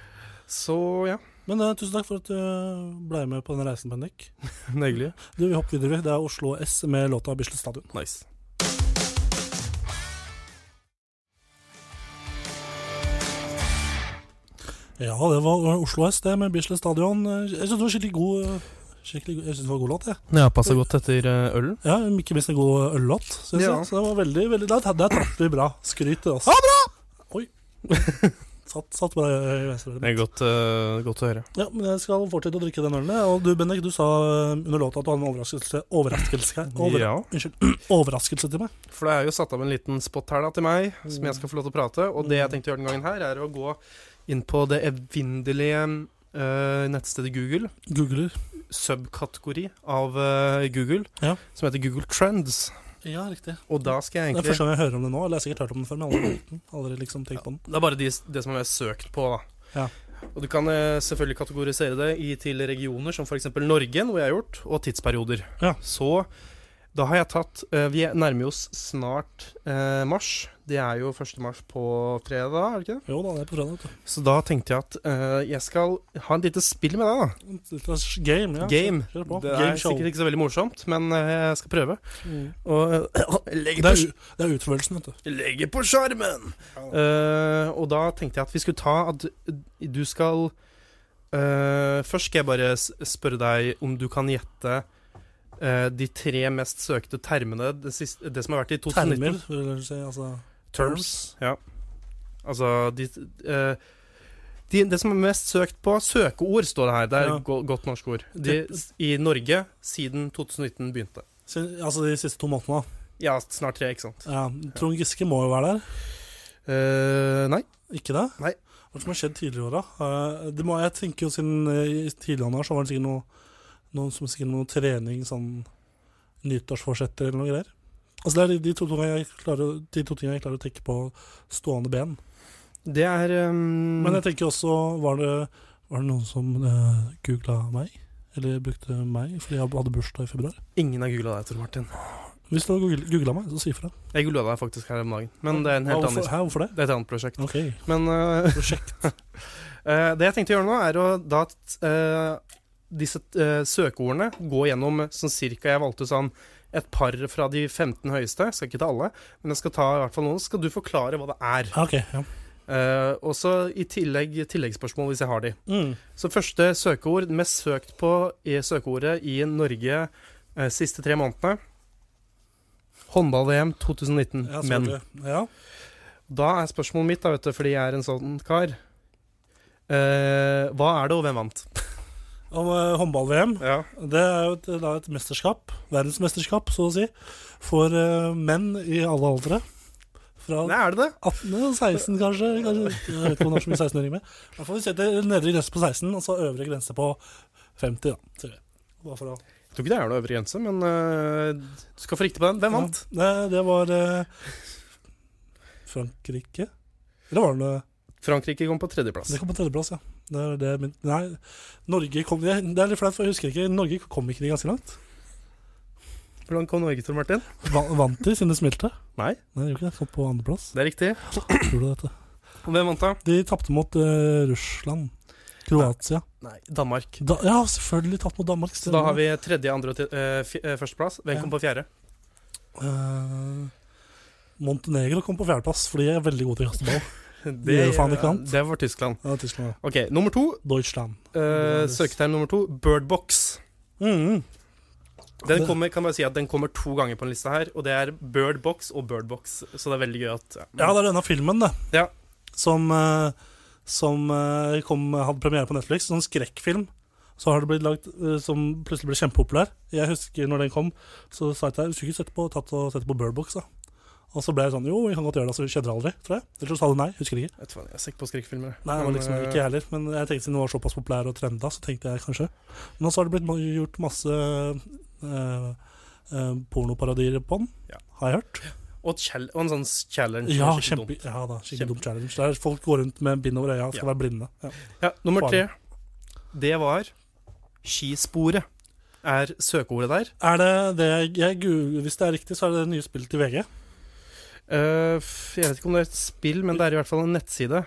Speaker 6: Så ja,
Speaker 5: Men eh, tusen takk for at du ble med på denne reisen, Bendik.
Speaker 6: hyggelig.
Speaker 5: Du, vi hopper videre. vi. Det er Oslo S med låta 'Bislett Stadion'.
Speaker 6: Nice.
Speaker 5: Ja, det var Oslo S, det, med Bislett Stadion. Jeg syns det var skikkelig god eh, Skikkelig, god- jeg synes det var god låt, jeg.
Speaker 6: Ja, passa godt etter eh, ølen.
Speaker 5: Ja, ikke minst en god øllåt, syns
Speaker 6: Ja.
Speaker 5: jeg. Så det var veldig, veldig Der, der traff vi bra. Skryt til oss. Ha bra! Oi. satt, satt bra i venstre
Speaker 6: Det er godt, uh, godt å høre.
Speaker 5: Ja, men jeg skal fortsette å drikke den ølen. Og du, Bendik, du sa eh, under låta at du hadde en overraskelse Overraskelse, over,
Speaker 6: Ja,
Speaker 5: unnskyld, overraskelse til meg.
Speaker 6: for det er jo satt av en liten spot her da til meg, som jeg skal få lov til å prate. Og det jeg tenkte å gjøre den gangen her, er å gå inn på det evinnelige uh, nettstedet Google.
Speaker 5: Googler.
Speaker 6: Subkategori av uh, Google,
Speaker 5: Ja.
Speaker 6: som heter Google Trends.
Speaker 5: Ja, riktig.
Speaker 6: Og da skal jeg
Speaker 5: Det er første gang jeg hører om det nå. Eller jeg har sikkert hørt om den før, men aldri. Aldri liksom tenkt på den.
Speaker 6: Det er bare de, det som er søkt på, da.
Speaker 5: Ja.
Speaker 6: Og du kan uh, selvfølgelig kategorisere det i, til regioner som f.eks. Norge, noe jeg har gjort, og tidsperioder.
Speaker 5: Ja.
Speaker 6: Så da har jeg tatt eh, Vi nærmer oss snart eh, mars. Det er jo 1. mars på fredag, er det ikke det?
Speaker 5: Jo da, det er på fredag.
Speaker 6: Så da tenkte jeg at eh, jeg skal ha et lite spill med deg, da.
Speaker 5: Et lite Game. Ja.
Speaker 6: Game.
Speaker 5: Kjør på.
Speaker 6: Det er
Speaker 5: Game show.
Speaker 6: sikkert ikke så veldig morsomt, men eh, jeg skal prøve.
Speaker 5: Mm.
Speaker 6: Og eh,
Speaker 5: Det er, det er utførelsen, vet du.
Speaker 6: legge på skjermen! Uh, og da tenkte jeg at vi skulle ta at du skal uh, Først skal jeg bare spørre deg om du kan gjette eh, de tre mest søkte termene, det, siste, det som har vært i 2019.
Speaker 5: Termer, vil du si. Altså
Speaker 6: Terms. Ja. Altså de, uh, de, Det som er mest søkt på Søkeord, står det her. Det er
Speaker 5: Ja.
Speaker 6: go godt norsk ord. De, I Norge siden 2019 begynte.
Speaker 5: si- Altså de siste to månedene.
Speaker 6: Ja, snart tre, ikke sant?
Speaker 5: Ja, Trond Giske må jo være der.
Speaker 6: Uh, nei.
Speaker 5: Ikke det?
Speaker 6: Nei.
Speaker 5: Hva som har skjedd tidligere i åra? Uh, det må, jeg tenker jo siden i tidligere år så var det sikkert noe, noe som sikkert noe trening, sånn nyttårsforsetter eller noe greier. Altså Det er de, to, klarer, de to tingene jeg klarer å tenke på stående ben.
Speaker 6: Det er um,
Speaker 5: Men jeg tenker også Var det, var det noen som uh, googla meg? Eller brukte meg fordi jeg hadde bursdag i februar?
Speaker 6: Ingen har googla deg, Tor Martin.
Speaker 5: Hvis du har googla meg, så si ifra.
Speaker 6: Jeg googla deg faktisk her om dagen, men det er en helt
Speaker 5: Hvorfor-
Speaker 6: annen
Speaker 5: hvorfor det?
Speaker 6: Det er et annet prosjekt.
Speaker 5: Okay.
Speaker 6: Men uh,
Speaker 5: prosjekt.
Speaker 6: uh, det jeg tenkte å gjøre nå, er å da eh, disse uh, søkeordene gå gjennom sånn cirka Jeg valgte sånn et par fra de 15 høyeste. Jeg skal ikke ta alle, men jeg skal ta i hvert fall noen. Så skal du forklare hva det er.
Speaker 5: Ok, ja.
Speaker 6: Uh, og så i tillegg tilleggsspørsmål hvis jeg har de.
Speaker 5: Mm.
Speaker 6: Så første søkeord, mest søkt på i søkeordet i Norge uh, siste tre månedene. Håndball-VM 2019,
Speaker 5: Ja,
Speaker 6: menn.
Speaker 5: Ja.
Speaker 6: Da er spørsmålet mitt, da, vet du, fordi jeg er en sånn kar uh, Hva er det, og hvem vant?
Speaker 5: Om eh, håndball-VM.
Speaker 6: Ja.
Speaker 5: Det er jo et, da et mesterskap, verdensmesterskap, så å si, for eh, menn i alle aldre. Fra
Speaker 6: Nei, er det det?
Speaker 5: 18 og 16, kanskje. kanskje. Jeg vet ikke er så mye 16-åringer med. Hvert fall vi setter nedre grense på 16, og så øvre grense på 50. da. Bare for å
Speaker 6: Jeg tror ikke det er noe øvre grense, men uh, du skal få riktig på den. Hvem vant?
Speaker 5: Ja, det, det var uh, Frankrike. Eller var det
Speaker 6: Frankrike kom på tredjeplass.
Speaker 5: Det kom på tredjeplass, ja. Det er det min, nei, Norge kom Det det er litt flaut, for jeg husker ikke. Norge kom ikke de ganske langt?
Speaker 6: Hvordan kom Norge til, Martin?
Speaker 5: Va- Vant de siden de smilte?
Speaker 6: Nei,
Speaker 5: Nei, de gjorde ikke det. Kom på andreplass.
Speaker 6: det er riktig.
Speaker 5: Tror du dette?
Speaker 6: Hvem vant, da?
Speaker 5: De tapte mot uh, Russland. Kroatia.
Speaker 6: Nei, Danmark.
Speaker 5: Da, ja, selvfølgelig tatt mot Danmark.
Speaker 6: Så da har vi tredje, andre og uh, førsteplass. Hvem
Speaker 5: Ja.
Speaker 6: kom på fjerde?
Speaker 5: Uh, Montenegro kom på fjerdeplass, for de er veldig gode til å kaste ball.
Speaker 6: Det,
Speaker 5: gjør faen ikke annet.
Speaker 6: det var Tyskland.
Speaker 5: Ja, Tyskland.
Speaker 6: Ok, nummer to.
Speaker 5: Deutschland.
Speaker 6: Uh, søketegn nummer to. Birdbox.
Speaker 5: Mm.
Speaker 6: Den kommer, kan bare si at den kommer to ganger på en liste her, og det er Birdbox og Birdbox. Så det er veldig gøy at
Speaker 5: Ja, det er denne filmen, det.
Speaker 6: Ja.
Speaker 5: Som, eh, som eh, kom, hadde premiere på Netflix. Sånn skrekkfilm. Så har det blitt lagd eh, som plutselig ble kjempepopulær. Jeg husker når den kom, så sa jeg til deg Skulle ikke sette på, tatt og sette på Birdbox, da. Og så ble jeg sånn Jo, vi kan godt gjøre det. Så skjedde det aldri, tror jeg. Eller så sa du nei. Husker ikke.
Speaker 6: Jeg, Jeg er ikke på skrekkfilmer.
Speaker 5: Nei, det var
Speaker 6: Men,
Speaker 5: liksom
Speaker 6: eh,
Speaker 5: ikke jeg heller. Men jeg tenkte siden det var såpass populær og trenda, så tenkte jeg kanskje. Men så har det blitt gjort masse eh, eh, pornoparodier på den,
Speaker 6: Ja.
Speaker 5: har jeg hørt.
Speaker 6: Og, og en sånn challenge.
Speaker 5: Ja, kjempe,
Speaker 6: dumt.
Speaker 5: ja da, skikkelig dum challenge. Der folk går rundt med bind over øya og skal
Speaker 6: Ja.
Speaker 5: være blinde. Ja.
Speaker 6: Ja, nummer tre. Det var skisporet. Er søkeordet der.
Speaker 5: Er det det jeg, jeg Hvis det er riktig, så er det det nye spillet til VG.
Speaker 6: F- jeg vet ikke om det er et spill, men det er i hvert fall en nettside.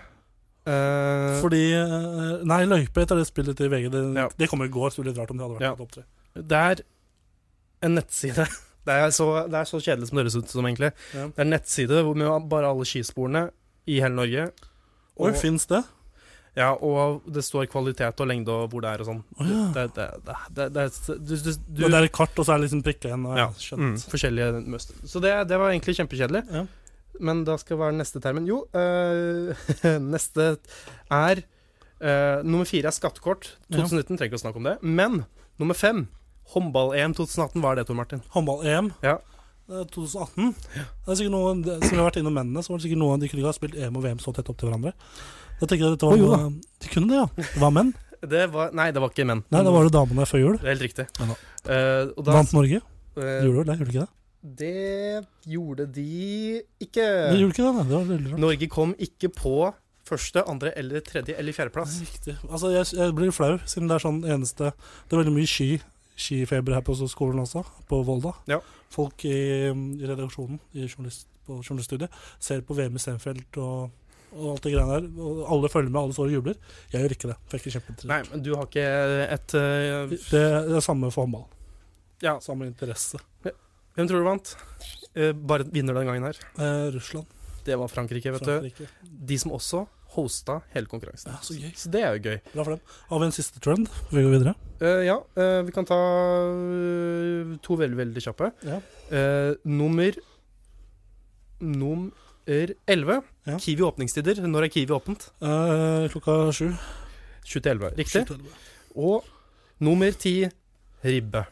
Speaker 6: Uh,
Speaker 5: Fordi eh, Nei, Løype heter det spillet til VG. Det,
Speaker 6: Ja.
Speaker 5: det kom i går, så det ville litt rart om det hadde vært
Speaker 6: Ja.
Speaker 5: topp opptre.
Speaker 6: Det er en nettside. Det er så, det er så kjedelig som det høres ut som, egentlig.
Speaker 5: Ja.
Speaker 6: Det er en nettside hvor- med bare alle skisporene i hele Norge.
Speaker 5: Og, Oi, fins det?
Speaker 6: Ja, og det står kvalitet og lengde og hvor det er og sånn.
Speaker 5: Oh, ja.
Speaker 6: Det, det, det, det, du, du, du,
Speaker 5: er et kart, og så er det liksom prikka igjen.
Speaker 6: ja, mm, forskjellige mønster. Så det, det var egentlig kjempekjedelig.
Speaker 5: Ja.
Speaker 6: Men da skal være neste termen. Jo, øh, neste er øh, Nummer fire er skattekort. 2019 trenger ikke å snakke om det. Men nummer fem, håndball-EM 2018, hva er det, Tor Martin?
Speaker 5: Håndball-EM.
Speaker 6: Ja.
Speaker 5: Det er 2018. Det er sikkert noe, det, Som vi har vært innom mennene, så var det sikkert noen de kunne ikke ha spilt EM og VM så tett opp til hverandre. Da tenker jeg at dette var
Speaker 6: oh, jo da.
Speaker 5: De kunne det, ja. Det var menn.
Speaker 6: Det var, nei, det var ikke menn.
Speaker 5: Nei, da var det damene før jul.
Speaker 6: Det er helt riktig.
Speaker 5: Ja da.
Speaker 6: Uh, og da,
Speaker 5: Vant Norge. Uh, gjorde det, gjorde de ikke det?
Speaker 6: det gjorde de ikke.
Speaker 5: Det gjorde ikke det, nei. Det var veldig rart.
Speaker 6: Norge kom ikke på første, andre eller tredje eller fjerdeplass.
Speaker 5: Riktig. Altså, jeg, jeg blir flau, siden det er sånn eneste Det er veldig mye ski, skifeber her på skolen også, på Volda.
Speaker 6: Ja.
Speaker 5: Folk i, i redaksjonen i journalist, på journaliststudiet ser på VM i Stenfeld og, og alt det greiene der. Og alle følger med, alle står og jubler. Jeg gjør ikke det. For jeg er ikke kjempeinteressert.
Speaker 6: Nei, men du har ikke et uh...
Speaker 5: Det, det er samme for håndball.
Speaker 6: Ja,
Speaker 5: Samme interesse.
Speaker 6: hvem tror du vant? Uh, bare vinner den gangen her.
Speaker 5: Uh, Russland.
Speaker 6: Det var Frankrike, vet du. De som også hosta hele konkurransen.
Speaker 5: Ja, så gøy.
Speaker 6: Så det er jo gøy.
Speaker 5: Bra for dem. Har vi en siste trend før vi går videre?
Speaker 6: Ja, vi kan ta to veldig, veldig kjappe.
Speaker 5: Ja.
Speaker 6: Nummer Nummer 11.
Speaker 5: Ja.
Speaker 6: Kiwi åpningstider. Når er Kiwi åpent?
Speaker 5: Eh, klokka sju.
Speaker 6: Sju til 11. Riktig.
Speaker 5: Elleve.
Speaker 6: Og nummer ti Ribbe.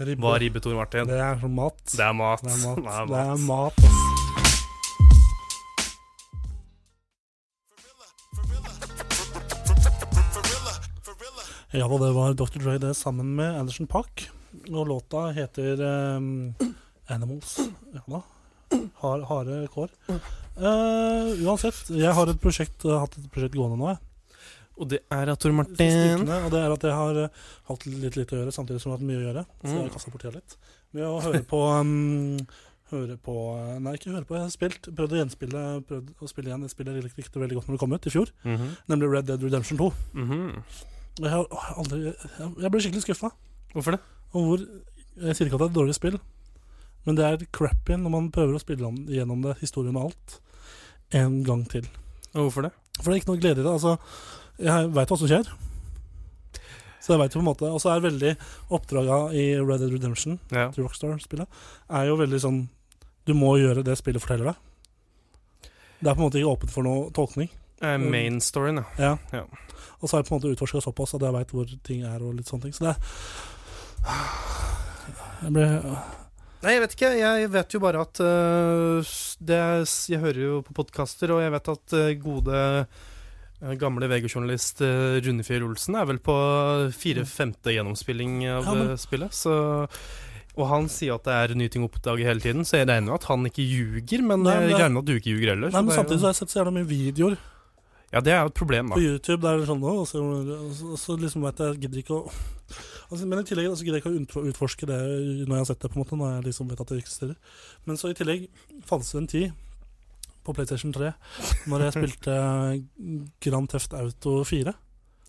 Speaker 5: Ribbe.
Speaker 6: Hva er ribbe, Tor Martin?
Speaker 5: Det er sånn mat.
Speaker 6: Det er mat.
Speaker 5: Det er mat.
Speaker 6: Det er
Speaker 5: Det er
Speaker 6: mat.
Speaker 5: mat. Ja da, det var Dr. Dre det sammen med Anderson Park. Og låta heter um, Animals. Ja da. Har, harde kår. Uh, uansett, jeg har et prosjekt, uh, hatt et prosjekt gående nå. Jeg.
Speaker 6: Og det er at Tor Martin
Speaker 5: ukene, og det er at jeg har uh, hatt litt lite å gjøre, samtidig som jeg har hatt mye å gjøre. Så jeg har
Speaker 6: kasta
Speaker 5: kastet bort tida litt. Med å høre på um, Høre på Nei, ikke høre på, jeg har spilt. Prøvd å gjenspille Prøvd å spille igjen et spill jeg likte veldig godt når det kom ut i fjor.
Speaker 6: Mhm.
Speaker 5: Nemlig Red Dead Redemption 2.
Speaker 6: Mhm.
Speaker 5: Og Jeg, har aldri, jeg, jeg ble skikkelig skuffa
Speaker 6: Hvorfor det?
Speaker 5: Og hvor Jeg sier ikke at det er et dårlig spill, men det er crappy når man prøver å spille gjennom det, historien og alt, en gang til.
Speaker 6: Og hvorfor det?
Speaker 5: For det er ikke noe glede i det. Altså, jeg veit hva som skjer. Så jeg vet jo på en måte Og så er veldig oppdraga i Red Dead Redemption,
Speaker 6: Ja.
Speaker 5: til Rockstar-spillet, er jo veldig sånn Du må gjøre det spillet forteller deg. Det er på en måte ikke åpent for noe tolkning.
Speaker 6: Eh, main storyen, ja.
Speaker 5: Ja.
Speaker 6: Ja.
Speaker 5: Og så har jeg på en måte utforska såpass at jeg veit hvor ting er og litt sånne ting. Så det er Jeg ble
Speaker 6: Nei, jeg vet ikke. Jeg vet jo bare at uh, det Jeg hører jo på podkaster, og jeg vet at uh, gode øh, gamle VG-journalist øh, Runefjell Olsen er vel på fire-femte gjennomspilling av
Speaker 5: Ja,
Speaker 6: spillet. Så, og han sier at det er nye ting å oppdage hele tiden, så jeg regner med at han ikke ljuger. Men
Speaker 5: Nei,
Speaker 6: jeg
Speaker 5: det-
Speaker 6: regner med at du ikke ljuger heller.
Speaker 5: Nei, men samtidig så har jeg sett så jævla mye videoer
Speaker 6: Ja, det er jo et problem, da.
Speaker 5: på YouTube der det er sånn «Å, og så, og så, liksom vet jeg gidder ikke å altså, Men i tillegg altså, gidder jeg ikke å utforske det når jeg har sett det, på en måte, når jeg liksom vet at det eksisterer. Men så i tillegg fantes det en tid på PlayStation 3 når jeg spilte Grand Theft Auto 4.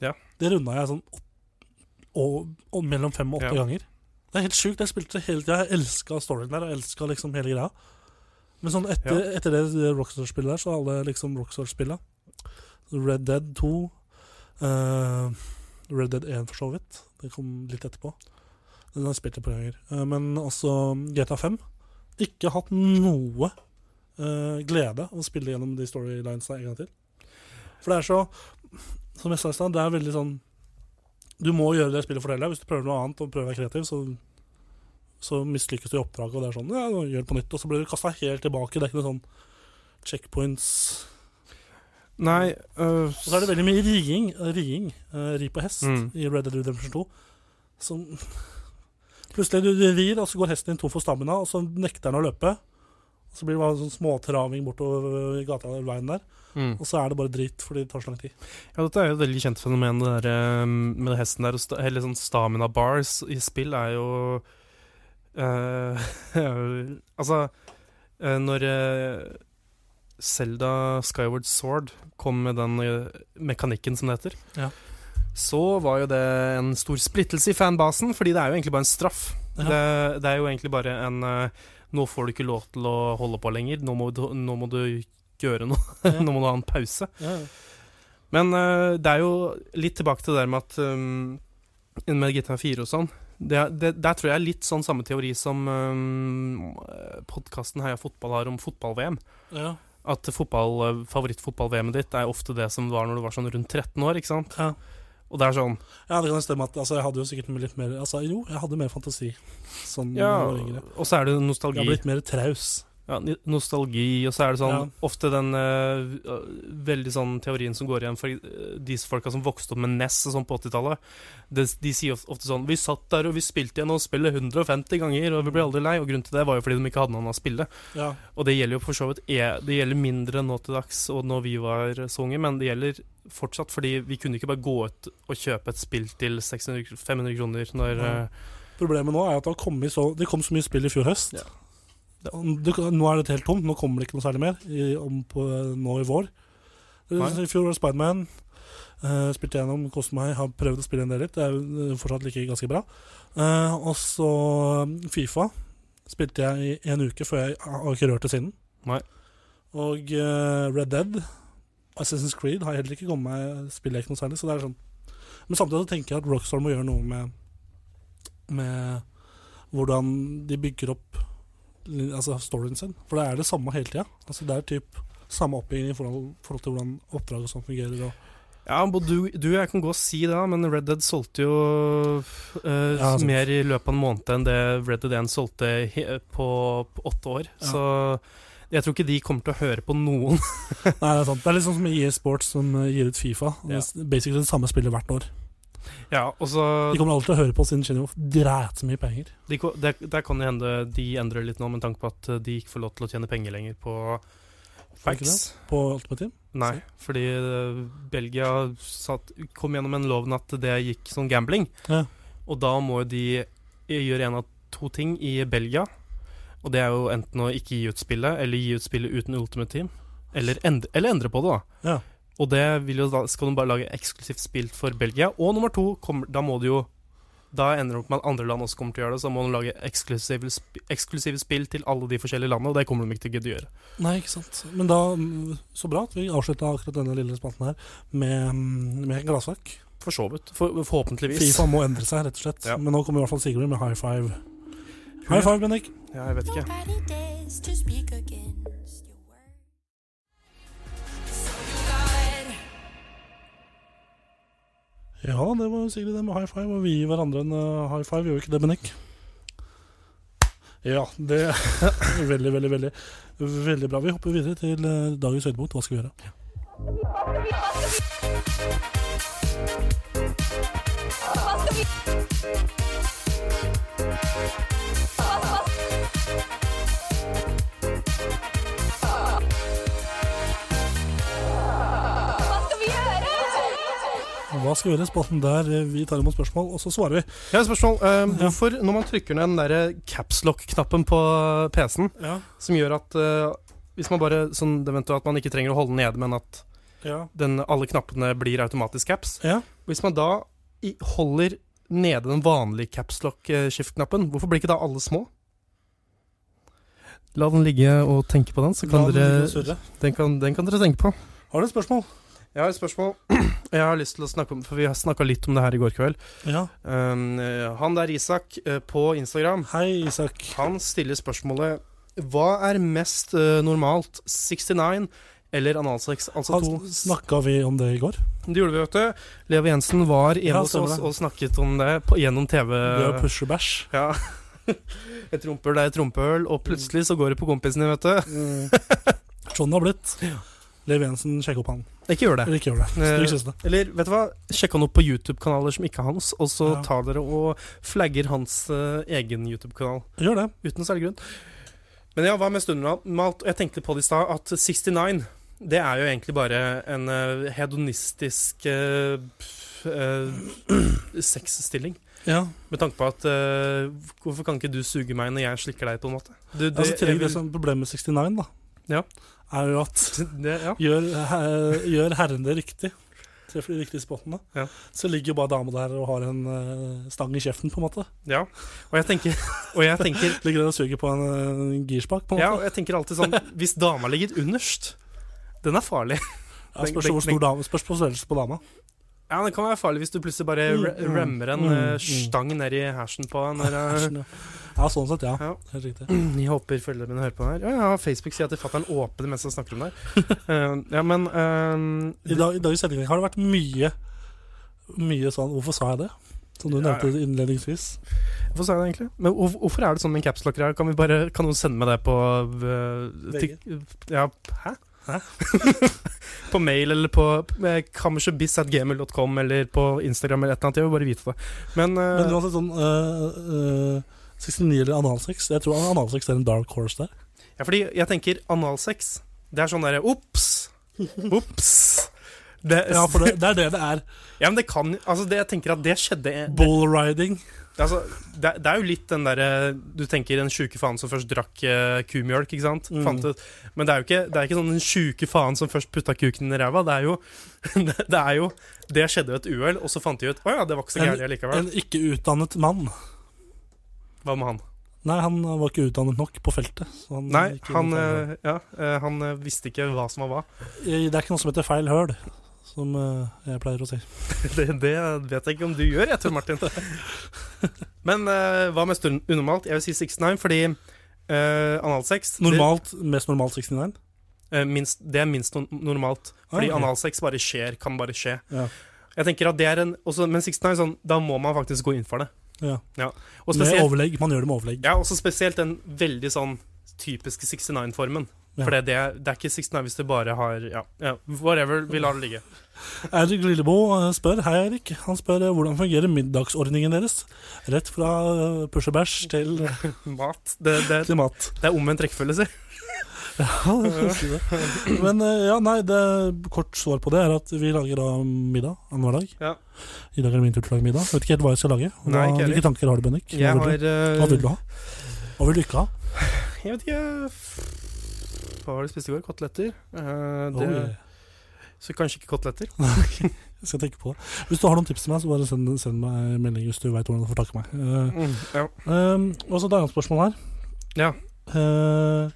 Speaker 6: Ja.
Speaker 5: Det runda jeg sånn åt- og, og mellom fem og åtte
Speaker 6: Ja.
Speaker 5: ganger. Det er helt sjukt. Jeg spilte hele tida. Jeg elska storyen der, og elska liksom hele greia. Men sånn etter, etter det Rockstar-spillet der, så alle liksom Rockstar-spilla Red Dead 2 eh, Red Dead 1 for så vidt. Det kom litt etterpå. Den har jeg spilt et par ganger. Eh, men også GTA 5. Ikke hatt noe eh, glede av å spille gjennom de storylinesene en gang til. For det er så Som jeg sa i stad, det er veldig sånn Du må gjøre det spillet forteller deg. Hvis du prøver noe annet og prøver å være kreativ, så, så mislykkes du i oppdraget, og det er sånn Ja, gjør det på nytt. Og så blir du kasta helt tilbake. Det er ikke noe sånn checkpoints
Speaker 6: Nei øh,
Speaker 5: Og så er det veldig mye riing. riing Uh, ri på hest
Speaker 6: Mm.
Speaker 5: i Red Dead Redemption 2. Som Plutselig du, du rir, og så går hesten din tom for stamina, og så nekter den å løpe. Og så blir det bare sånn småtraving bortover gata eller veien der.
Speaker 6: mm.
Speaker 5: Og så er det bare drit, fordi det tar så lang tid.
Speaker 6: Ja, dette er jo et veldig kjent fenomen, det der, um, med hesten der. og Hele sånn stamina bars i spill er jo eh, Altså, når uh, Zelda Skyward Sword kom med den eh, mekanikken som det heter,
Speaker 5: Ja.
Speaker 6: så var jo det en stor splittelse i fanbasen, fordi det er jo egentlig bare en straff.
Speaker 5: Ja.
Speaker 6: Det, det er jo egentlig bare en eh, Nå får du ikke lov til å holde på lenger. Nå må du, nå må du gjøre noe.
Speaker 5: Ja.
Speaker 6: nå må du ha en pause.
Speaker 5: Ja.
Speaker 6: Men uh, det er jo litt tilbake til det der med at um, Med GTA 4 og sånn det, er- det, Der tror jeg er litt sånn samme teori som um, podkasten Heia fotball har om fotball-VM.
Speaker 5: Ja.
Speaker 6: At fotball, øh, favorittfotball-VM-et ditt er ofte det som var når du var sånn rundt 13 år. ikke sant?
Speaker 5: Ja.
Speaker 6: Og det er sånn
Speaker 5: ja, det kan stemme at altså, jeg hadde jo sikkert litt mer Altså, jo, jeg hadde mer fantasi sånn
Speaker 6: Ja, og så er det nostalgi.
Speaker 5: Jeg har blitt mer traus.
Speaker 6: Ja, nostalgi, og så er det sånn
Speaker 5: Ja.
Speaker 6: ofte den øh, veldig sånn teorien som går igjen for de folka som vokste opp med NES og sånn på 80-tallet. De, de sier ofte sånn Vi satt der og vi spilte igjen og spillet 150 ganger, og vi ble aldri lei. Og grunnen til det var jo fordi de ikke hadde noen å spille.
Speaker 5: Ja.
Speaker 6: Og det gjelder jo for så vidt e- Det gjelder mindre nå til dags og når vi var så unge, men det gjelder fortsatt fordi vi kunne ikke bare gå ut og kjøpe et spill til 600, 500 kroner når øh,
Speaker 5: Problemet nå er at det så Det kom så mye spill i fjor høst.
Speaker 6: Ja.
Speaker 5: Det, nå er det helt tomt. Nå kommer det ikke noe særlig mer i, om på, nå i vår. I fjor var det Spiderman. Uh, spilte gjennom, koste meg. Har prøvd å spille en del litt. Det er eh, fortsatt like ganske bra. Uh, og så Fifa spilte jeg i en uke før jeg har ikke rørt det siden.
Speaker 6: Nei.
Speaker 5: Og uh, Red Dead, Assassin's Creed, har jeg heller ikke kommet meg Spiller jeg ikke noe særlig. Så det er sånn Men samtidig så tenker jeg at Rockstar må gjøre noe med Med hvordan de bygger opp Altså storyen sin. For det er det samme hele tida. Altså, det er typ samme oppbygging i forhold, forhold til hvordan oppdrag og fungerer. Og,
Speaker 6: Ja, du, du og jeg kan gå og si det, men Red Dead solgte jo uh,
Speaker 5: Ja,
Speaker 6: mer i løpet av en måned enn det Red Dead 1 solgte på, på åtte år.
Speaker 5: Ja.
Speaker 6: Så jeg tror ikke de kommer til å høre på noen.
Speaker 5: Nei, det er sant. Det er litt sånn som EA Sports som gir ut Fifa. Det er Basically det samme spillet hvert år.
Speaker 6: Ja, og så
Speaker 5: De kommer alltid til å høre på siden de tjener jo drætmye penger.
Speaker 6: de, der, Der kan det hende de endrer litt nå, med tanke på at eh, de ikke får lov til å tjene penger lenger på facts.
Speaker 5: På Ultimate Team.
Speaker 6: Nei, fordi eh, Belgia satt, kom gjennom en lov at det gikk sånn gambling.
Speaker 5: Ja.
Speaker 6: Og da må de gjøre en av to ting i Belgia. Og det er jo enten å ikke gi ut spillet, eller gi ut spillet uten Ultimate Team. Eller endre, eller endre på det, da.
Speaker 5: Ja.
Speaker 6: Og det vil jo da, skal de bare lage eksklusivt spilt for Belgia. Og nummer to, kommer, da må du jo Da ender det opp med at andre land også kommer til å gjøre det. Så må de lage eksklusive, sp eksklusive spill til alle de forskjellige landene, og det kommer de ikke til å gidde å gjøre.
Speaker 5: Nei, ikke sant. Men da, mm, så bra at vi avslutta akkurat denne lille spalten her med, mm, med glassverk.
Speaker 6: For så vidt. For, forhåpentligvis.
Speaker 5: Fifa må endre seg, rett og slett.
Speaker 6: Ja.
Speaker 5: Men nå kommer i hvert fall Sigrid med high five. High five, Bendik.
Speaker 6: Ja, jeg vet ikke.
Speaker 5: Ja, det var sikkert det med high five, og vi gir hverandre en eh, high five, gjør vi ikke det, Benik? Ja, det er veldig, veldig, veldig Veldig bra. Vi hopper videre til eh, dagens høydepunkt. Hva skal vi gjøre? Hva skal vi gjøre? Spalten der eh, vi tar imot spørsmål, og så svarer vi.
Speaker 6: Jeg har et spørsmål. Eh, hvorfor, når man trykker ned den der capslock-knappen på PC-en,
Speaker 5: Ja.
Speaker 6: som gjør at uh, hvis man bare sånn, Det venter at man ikke trenger å holde den nede, men at
Speaker 5: Ja.
Speaker 6: den, alle knappene blir automatisk caps.
Speaker 5: ja.
Speaker 6: Hvis man da i, holder nede den vanlige capslock-skift-knappen, hvorfor blir ikke da alle små? La den ligge og tenke på den, så kan
Speaker 5: den
Speaker 6: dere, den, kan, den kan dere tenke på.
Speaker 5: Har du et spørsmål?
Speaker 6: Jeg har et spørsmål jeg har lyst til å snakke om, for vi har snakka litt om det her i går kveld.
Speaker 5: Ja.
Speaker 6: Um, eh, han der Isak eh, på Instagram,
Speaker 5: Hei, Isak.
Speaker 6: han stiller spørsmålet Hva er mest uh, normalt, 69 eller analsex? Altså to
Speaker 5: Snakka vi om det i går?
Speaker 6: Det gjorde vi, vet du. Leo Jensen var hjemme
Speaker 5: Ja,
Speaker 6: hos oss og snakket om det på, gjennom TV.
Speaker 5: Det å pushe bæsj.
Speaker 6: Ja. Et rumpehull er et rumpehull, og plutselig så går det på kompisen din, vet du.
Speaker 5: Sånn det har blitt. Lev Jensen, sjekk opp han.
Speaker 6: Ikke gjør det.
Speaker 5: Eller ikke gjør det.
Speaker 6: Eh,
Speaker 5: siste.
Speaker 6: Eller vet du hva, sjekk han opp på YouTube-kanaler som ikke er hans, og så
Speaker 5: Ja.
Speaker 6: tar dere og flagger hans uh, egen YouTube-kanal.
Speaker 5: Gjør det.
Speaker 6: Uten særlig grunn. Men ja, hva med stundmalt? Jeg tenkte på det i stad, at 69 det er jo egentlig bare en uh, hedonistisk uh, sexstilling.
Speaker 5: Ja.
Speaker 6: Med tanke på at Hvorfor kan ikke du suge meg når jeg slikker deg, på en måte? Du, det,
Speaker 5: Altså,
Speaker 6: jeg
Speaker 5: det
Speaker 6: vil-
Speaker 5: som Problemet med 69 da
Speaker 6: Ja.
Speaker 5: er jo at
Speaker 6: det, ja.
Speaker 5: gjør, her, gjør herren det riktig, treffer de riktige spottene,
Speaker 6: Ja.
Speaker 5: så ligger jo bare dama der og har en uh, stang i kjeften, på en måte.
Speaker 6: ja. Og jeg tenker, og jeg tenker
Speaker 5: Ligger der og suger på en uh, girspak, på en måte.
Speaker 6: Ja, og jeg tenker alltid sånn Hvis dama ligger underst, den er farlig.
Speaker 5: Ja, spørs hvor stor dame, spørs på størrelsen på dama.
Speaker 6: Ja, det kan være farlig hvis du plutselig bare
Speaker 5: Mm,
Speaker 6: re-
Speaker 5: mm,
Speaker 6: rammer en
Speaker 5: mm,
Speaker 6: eh,
Speaker 5: mm.
Speaker 6: stang ned i hersen på. Når, eh,
Speaker 5: ja. sånn sett, ja.
Speaker 6: Ja.
Speaker 5: Helt riktig.
Speaker 6: jeg håper foreldrene mine hører på her. Ja, ja, Facebook sier at fatter'n åpner mens han snakker om det. Eh, ja, men uh,
Speaker 5: I dag, i dag i sendingen har det vært mye Mye sånn Hvorfor sa jeg det? Som du nevnte innledningsvis.
Speaker 6: Hvorfor sa jeg det egentlig? Men hvorfor er det sånn med en capslocker her? Kan, vi bare, kan noen sende meg det på uh, hæ? På mail eller på uh, eller på Instagram eller et eller annet. Jeg vil bare vite det. Men, uh,
Speaker 5: Men uansett sånn uh, uh, 69 eller analsex Jeg tror analsex er en dark horse der.
Speaker 6: Ja, fordi jeg tenker analsex Det er sånn derre Ops! Ops! Det,
Speaker 5: Ja, for det, det er det det er.
Speaker 6: ja, men det kan Altså, det, jeg tenker at det skjedde
Speaker 5: Bullriding.
Speaker 6: Altså, det, det er jo litt den derre Du tenker den sjuke faen som først drakk uh, kumjølk, ikke sant?
Speaker 5: Mm.
Speaker 6: Men det er jo ikke, det er ikke sånn den sjuke faen som først putta kuken i ræva. Det er jo det, det er jo Det skjedde ved et uhell, og så fant de ut Å ja, det var ikke så gærent likevel.
Speaker 5: En ikke utdannet mann.
Speaker 6: Hva med han?
Speaker 5: Nei, han var ikke utdannet nok på feltet. så han
Speaker 6: Nei, han, eh, ja, eh, han visste ikke hva som var hva.
Speaker 5: Det er ikke noe som heter feil høl, som øh, jeg pleier å si.
Speaker 6: Det, det vet jeg ikke om du gjør, jeg tror, Martin. Men uh, hva mest unormalt? Jeg vil si 69, fordi uh, analsex det,
Speaker 5: Normalt, Mest normalt 69?
Speaker 6: Uh, minst, det er minst no normalt. Fordi
Speaker 5: Ah, ok.
Speaker 6: analsex bare skjer, kan bare skje.
Speaker 5: Ja.
Speaker 6: Jeg tenker at det er en også, Men 69 sånn, da må man faktisk gå inn for det.
Speaker 5: ja.
Speaker 6: Og
Speaker 5: Med overlegg. Man gjør det med overlegg.
Speaker 6: ja, også spesielt den veldig sånn typiske 69-formen.
Speaker 5: Ja.
Speaker 6: For det, det er ikke 69 hvis du bare har Ja, ja whatever. Vi lar det ligge.
Speaker 5: Eirik Lillebo øh, spør Hei, Eirik. Han spør øh, hvordan fungerer middagsordningen deres? Rett fra push og bæsj til,
Speaker 6: Mat. Det, det,
Speaker 5: til mat.
Speaker 6: det er omvendt rekkefølge, si.
Speaker 5: Ja, det det. Men ja, nei, det kort svar på det er at vi lager da middag annenhver dag.
Speaker 6: Ja.
Speaker 5: I dag er det min tur til å lage middag. Jeg Vet ikke helt hva jeg skal lage. Hva,
Speaker 6: Nei, ikke
Speaker 5: hvilke tanker har du, Bennik? Hva, vil du?
Speaker 6: eh,
Speaker 5: hva vil du ha? Hva vil du ikke ha?
Speaker 6: Jeg vet ikke Hva var det du spiste i går? Koteletter? Uh, det,
Speaker 5: Oi.
Speaker 6: Så kanskje ikke koteletter?
Speaker 5: Jeg skal tenke på det. Hvis du har noen tips til meg, så bare send, send meg en melding hvis du veit hvordan du får tak i meg. Uh,
Speaker 6: Mm, ja.
Speaker 5: og så et annet spørsmål her.
Speaker 6: Ja.
Speaker 5: Uh,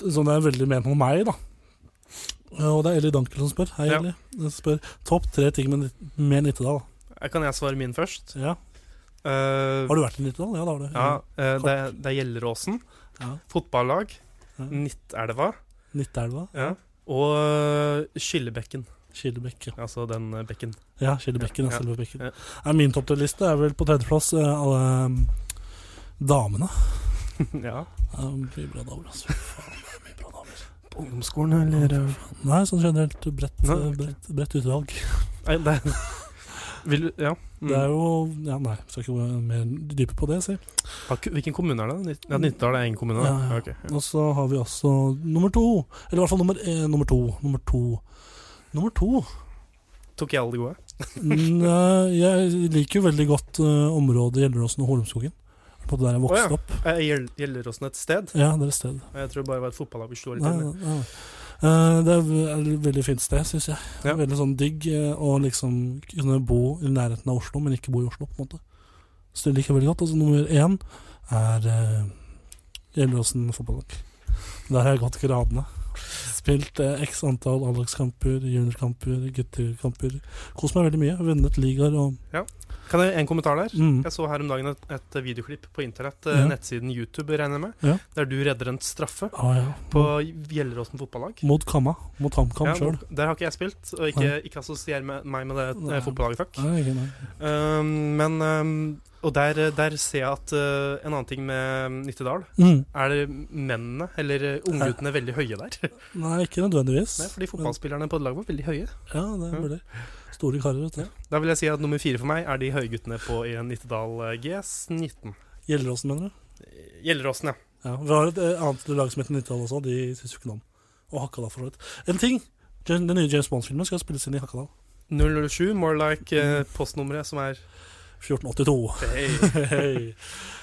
Speaker 5: sånn det er veldig ment om meg, da. Og det er Ellie Dankel som spør. Hei,
Speaker 6: Ja.
Speaker 5: Ellie. Jeg spør topp tre ting med, med Nittedal.
Speaker 6: Kan jeg svare min først?
Speaker 5: Ja.
Speaker 6: Uh,
Speaker 5: Har du vært i Nittedal? Ja, det har du.
Speaker 6: ja, uh, det, det er Gjelleråsen.
Speaker 5: Ja.
Speaker 6: Fotballag. Nittelva.
Speaker 5: Nittelva.
Speaker 6: Ja. Og eh, Skillebekken. Altså den eh, bekken.
Speaker 5: ja Kildebekken. Ja, selve bekken.
Speaker 6: Ja.
Speaker 5: Ja, min topp er vel på tredjeplass eh, alle damene.
Speaker 6: ja.
Speaker 5: Ja, mye bra damer, altså. Faen, det er mye bra damer.
Speaker 6: På ungdomsskolen, eller
Speaker 5: Nei, sånn generelt bredt, bredt, bredt utvalg.
Speaker 6: Nei, det Vil Ja. Mm.
Speaker 5: Det er jo Ja, nei, skal ikke gå mer dypere på det, si.
Speaker 6: Hvilken kommune er det? Ja, Nittedal er én kommune?
Speaker 5: Ja, ja.
Speaker 6: Okay, ja.
Speaker 5: Og så har vi også nummer to. Eller i hvert fall nummer, eh, nummer to. Nummer to. Nummer to.
Speaker 6: Tok jeg alle de gode?
Speaker 5: Nei, jeg liker jo veldig godt uh, området Gjelleråsen og Holmskogen. På det der jeg vokste
Speaker 6: oh,
Speaker 5: opp.
Speaker 6: Eh, Gjel- Gjelleråsen et sted?
Speaker 5: Ja, det er et sted.
Speaker 6: Jeg tror det bare var et fotballag vi slo litt inn i.
Speaker 5: Eh, det er et veldig fint sted, syns jeg.
Speaker 6: Ja.
Speaker 5: Veldig sånn digg eh, å liksom kunne bo i nærheten av Oslo, men ikke bo i Oslo, på en måte. Så det liker jeg veldig godt. Altså, nummer én er Gjelleråsen fotballag. Der har jeg gått gradene. Spilt eh, x antall A-lagskamper, juniorkamper, guttekamper. Kost meg veldig mye. Vunnet ligaer og
Speaker 6: Kan jeg En kommentar der.
Speaker 5: mm.
Speaker 6: Jeg så her om dagen et, et videoklipp på internett, eh,
Speaker 5: Ja.
Speaker 6: nettsiden YouTube, regner jeg med,
Speaker 5: Ja.
Speaker 6: der du redder en straffe
Speaker 5: ah, ja.
Speaker 6: på Gjelleråsen fotballag.
Speaker 5: Mot Kamma. Mot HamKam
Speaker 6: Ja,
Speaker 5: sjøl.
Speaker 6: Der har ikke jeg spilt, og ikke, ikke assosier meg med det
Speaker 5: Nei.
Speaker 6: eh, fotballaget, takk.
Speaker 5: Nei, nei.
Speaker 6: Um, men um, Og der, der ser jeg at uh, en annen ting med Nittedal
Speaker 5: Mm.
Speaker 6: Er det mennene, eller uh, ungguttene, veldig høye der?
Speaker 5: Nei, ikke nødvendigvis.
Speaker 6: Nei, fordi fotballspillerne på det laget var veldig høye.
Speaker 5: Ja, det
Speaker 6: er
Speaker 5: blir. Store karer, vet du.
Speaker 6: Da vil jeg si at nummer fire for meg er de høye guttene på i Nittedal uh, GS19.
Speaker 5: Gjelleråsen, mener du?
Speaker 6: Gjelleråsen, ja.
Speaker 5: Ja, Vi har et eh, annet lag som heter Nittedal også, de syns jo ikke noe om. Og Hakadal, for så vidt. En ting! Den nye James Bond-filmen skal spilles inn i Hakadal.
Speaker 6: 007, more like uh, postnummeret, som er
Speaker 5: 1482.
Speaker 6: Hey.
Speaker 5: hey.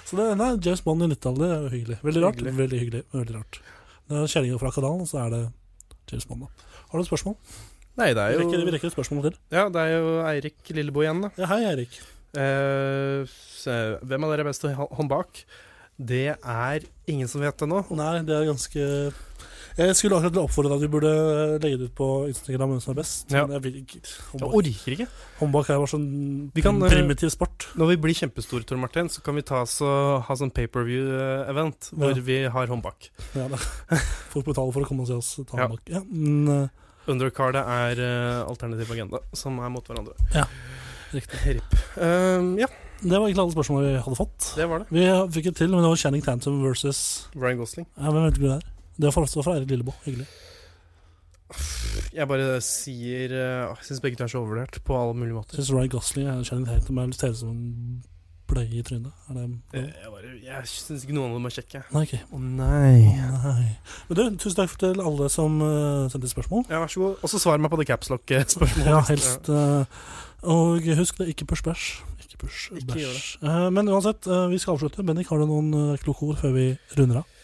Speaker 5: Så det nei, James Bond i Nittedal, det er jo hyggelig. Veldig rart.
Speaker 6: Hyggelig.
Speaker 5: Veldig hyggelig. Veldig rart. Det er kjerringa fra kanalen, så er det James Bond, da. Har du et spørsmål?
Speaker 6: Nei, det
Speaker 5: Vi
Speaker 6: er
Speaker 5: rekker, vi rekker et spørsmål til.
Speaker 6: Ja, det er jo Eirik Lillebo igjen, da.
Speaker 5: Ja, hei, Eirik.
Speaker 6: Eh, hvem av dere er best til hå- hånd bak? Det er ingen som vet det nå.
Speaker 5: Nei, det er ganske Jeg skulle akkurat oppfordre deg at vi burde legge det ut på Instagram hvem som er best.
Speaker 6: Ja.
Speaker 5: Men jeg vil ikke.
Speaker 6: Jeg orker ikke.
Speaker 5: håndbak er bare sånn
Speaker 6: Vi kan, eh,
Speaker 5: primitiv sport.
Speaker 6: Når vi blir kjempestore, Tor Martin, så kan vi ta oss og ha sånn pay-per-view-event hvor
Speaker 5: Ja.
Speaker 6: vi har håndbak.
Speaker 5: Ja, da. Folk betaler for å komme og se oss ta
Speaker 6: Ja.
Speaker 5: håndbak. Ja, men uh,
Speaker 6: Undercardet er uh, alternativ agenda, som er mot hverandre.
Speaker 5: riktig.
Speaker 6: RIP. Um, ja,
Speaker 5: Det var egentlig alle spørsmålene vi hadde fått.
Speaker 6: det var det.
Speaker 5: Vi fikk et til, men det var Channing Tantum versus
Speaker 6: Ryan Gosling.
Speaker 5: ja, Hvem vet du det er? Det var også fra Eirik Lillebo. Hyggelig.
Speaker 6: Jeg bare sier uh, Jeg syns begge to er så overvurdert på alle mulige måter.
Speaker 5: Syns Ryan Gosling og Channing Tatum er ser ut som en bløye i trynet. Er det
Speaker 6: Eh, Jeg, bare, jeg syns ikke noen av dem er kjekke.
Speaker 5: Nei, okay.
Speaker 6: Å nei.
Speaker 5: Nei. Men du, tusen takk til alle som uh, sendte spørsmål.
Speaker 6: Ja, vær så god. Og så svar meg på det capslock-spørsmålet.
Speaker 5: Ja, helst. Uh, og husk det, ikke push bæsj. Ikke push bæsj. Uh, men uansett, uh, vi skal avslutte. Bennik, har du noen uh, kloke ord før vi runder av?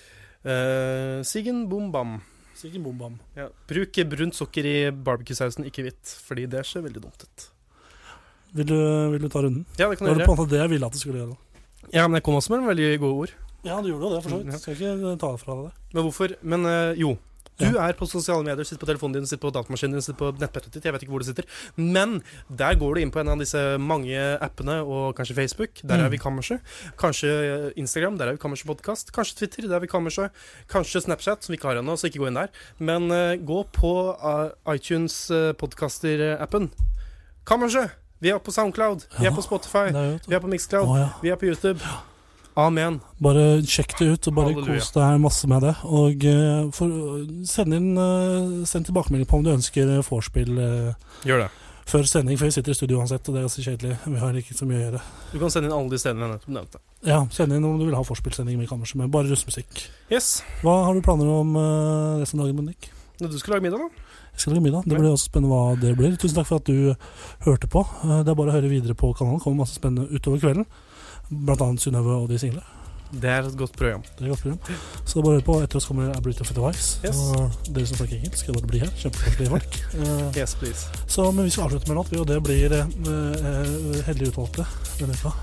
Speaker 6: Uh, Siggen bom bam.
Speaker 5: Sikkert bom bam.
Speaker 6: Ja. Bruk brunt sukker i barbecue-sausen, ikke hvitt, fordi det ser veldig dumt ut.
Speaker 5: Vil du, vil du ta runden?
Speaker 6: Ja, det kan
Speaker 5: Det
Speaker 6: gjøre
Speaker 5: var på en måte det jeg ville at du skulle gjøre.
Speaker 6: Ja, men jeg kom også med veldig gode ord.
Speaker 5: Ja, du gjorde jo det, for så vidt. Skal ikke ta det fra deg.
Speaker 6: Men hvorfor? Men eh, jo. Du er på sosiale medier, sitter på telefonen din, sitter på datamaskinen din, sitter på nettbrettet ditt. Jeg vet ikke hvor du sitter. Men der går du inn på en av disse mange appene, og kanskje Facebook. Der
Speaker 5: Mm.
Speaker 6: er vi Kammerset. Kanskje eh, Instagram. Der er vi Kammerset Podkast. Kanskje Twitter. Der er vi Kammerset. Kanskje Snapchat, som vi ikke har ennå, så ikke gå inn der. Men uh, gå på uh, iTunes uh, podkaster-appen. Kammerset! Vi er på Soundcloud. Vi er på Spotify. Vi er på Mixcloud. Vi er på YouTube. Amen.
Speaker 5: Bare sjekk det ut, og bare
Speaker 6: Halleluja.
Speaker 5: kos deg masse med det. Og eh, for, send inn eh, Send tilbakemelding på om du ønsker eh, vorspiel
Speaker 6: Gjør det.
Speaker 5: før sending, for vi sitter i studio uansett, og det er ganske kjedelig. Vi har ikke så mye å gjøre.
Speaker 6: Du kan sende inn alle de stedene jeg nettopp nevnte.
Speaker 5: Ja, send inn om du vil ha vorspielsending med kammerset, med bare russmusikk.
Speaker 6: Yes.
Speaker 5: Hva har du planer om uh, resten av dagen, Bendik?
Speaker 6: Du skal lage middag, da?
Speaker 5: Jeg skal lage middag. Det blir også spennende hva det blir. Tusen takk for at du hørte på. Det er bare å høre videre på kanalen. Det kommer masse spennende utover kvelden. Blant annet Synnøve og de single.
Speaker 6: Det er et godt program.
Speaker 5: Det er et godt program. Så bare hør på. Etter oss kommer Abrit of the Wives.
Speaker 6: Yes.
Speaker 5: Og dere som snakker engelsk, skal bare bli her. Kjempekoselige folk. Eh,
Speaker 6: Yes, please.
Speaker 5: Så, men vi skal avslutte med en låt, og det blir uh, eh, heldig utvalgte denne uka.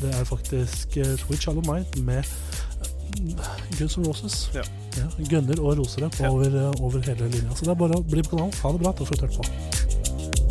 Speaker 5: Det er faktisk uh, Twitch Shallow Mind med eh, Guns N' Roses.
Speaker 6: Ja.
Speaker 5: Ja, Gunner og rosere på
Speaker 6: Ja.
Speaker 5: over, eh, over hele linja. Så det er bare å bli på kanalen. Ha det bra. Takk for at du hørte på.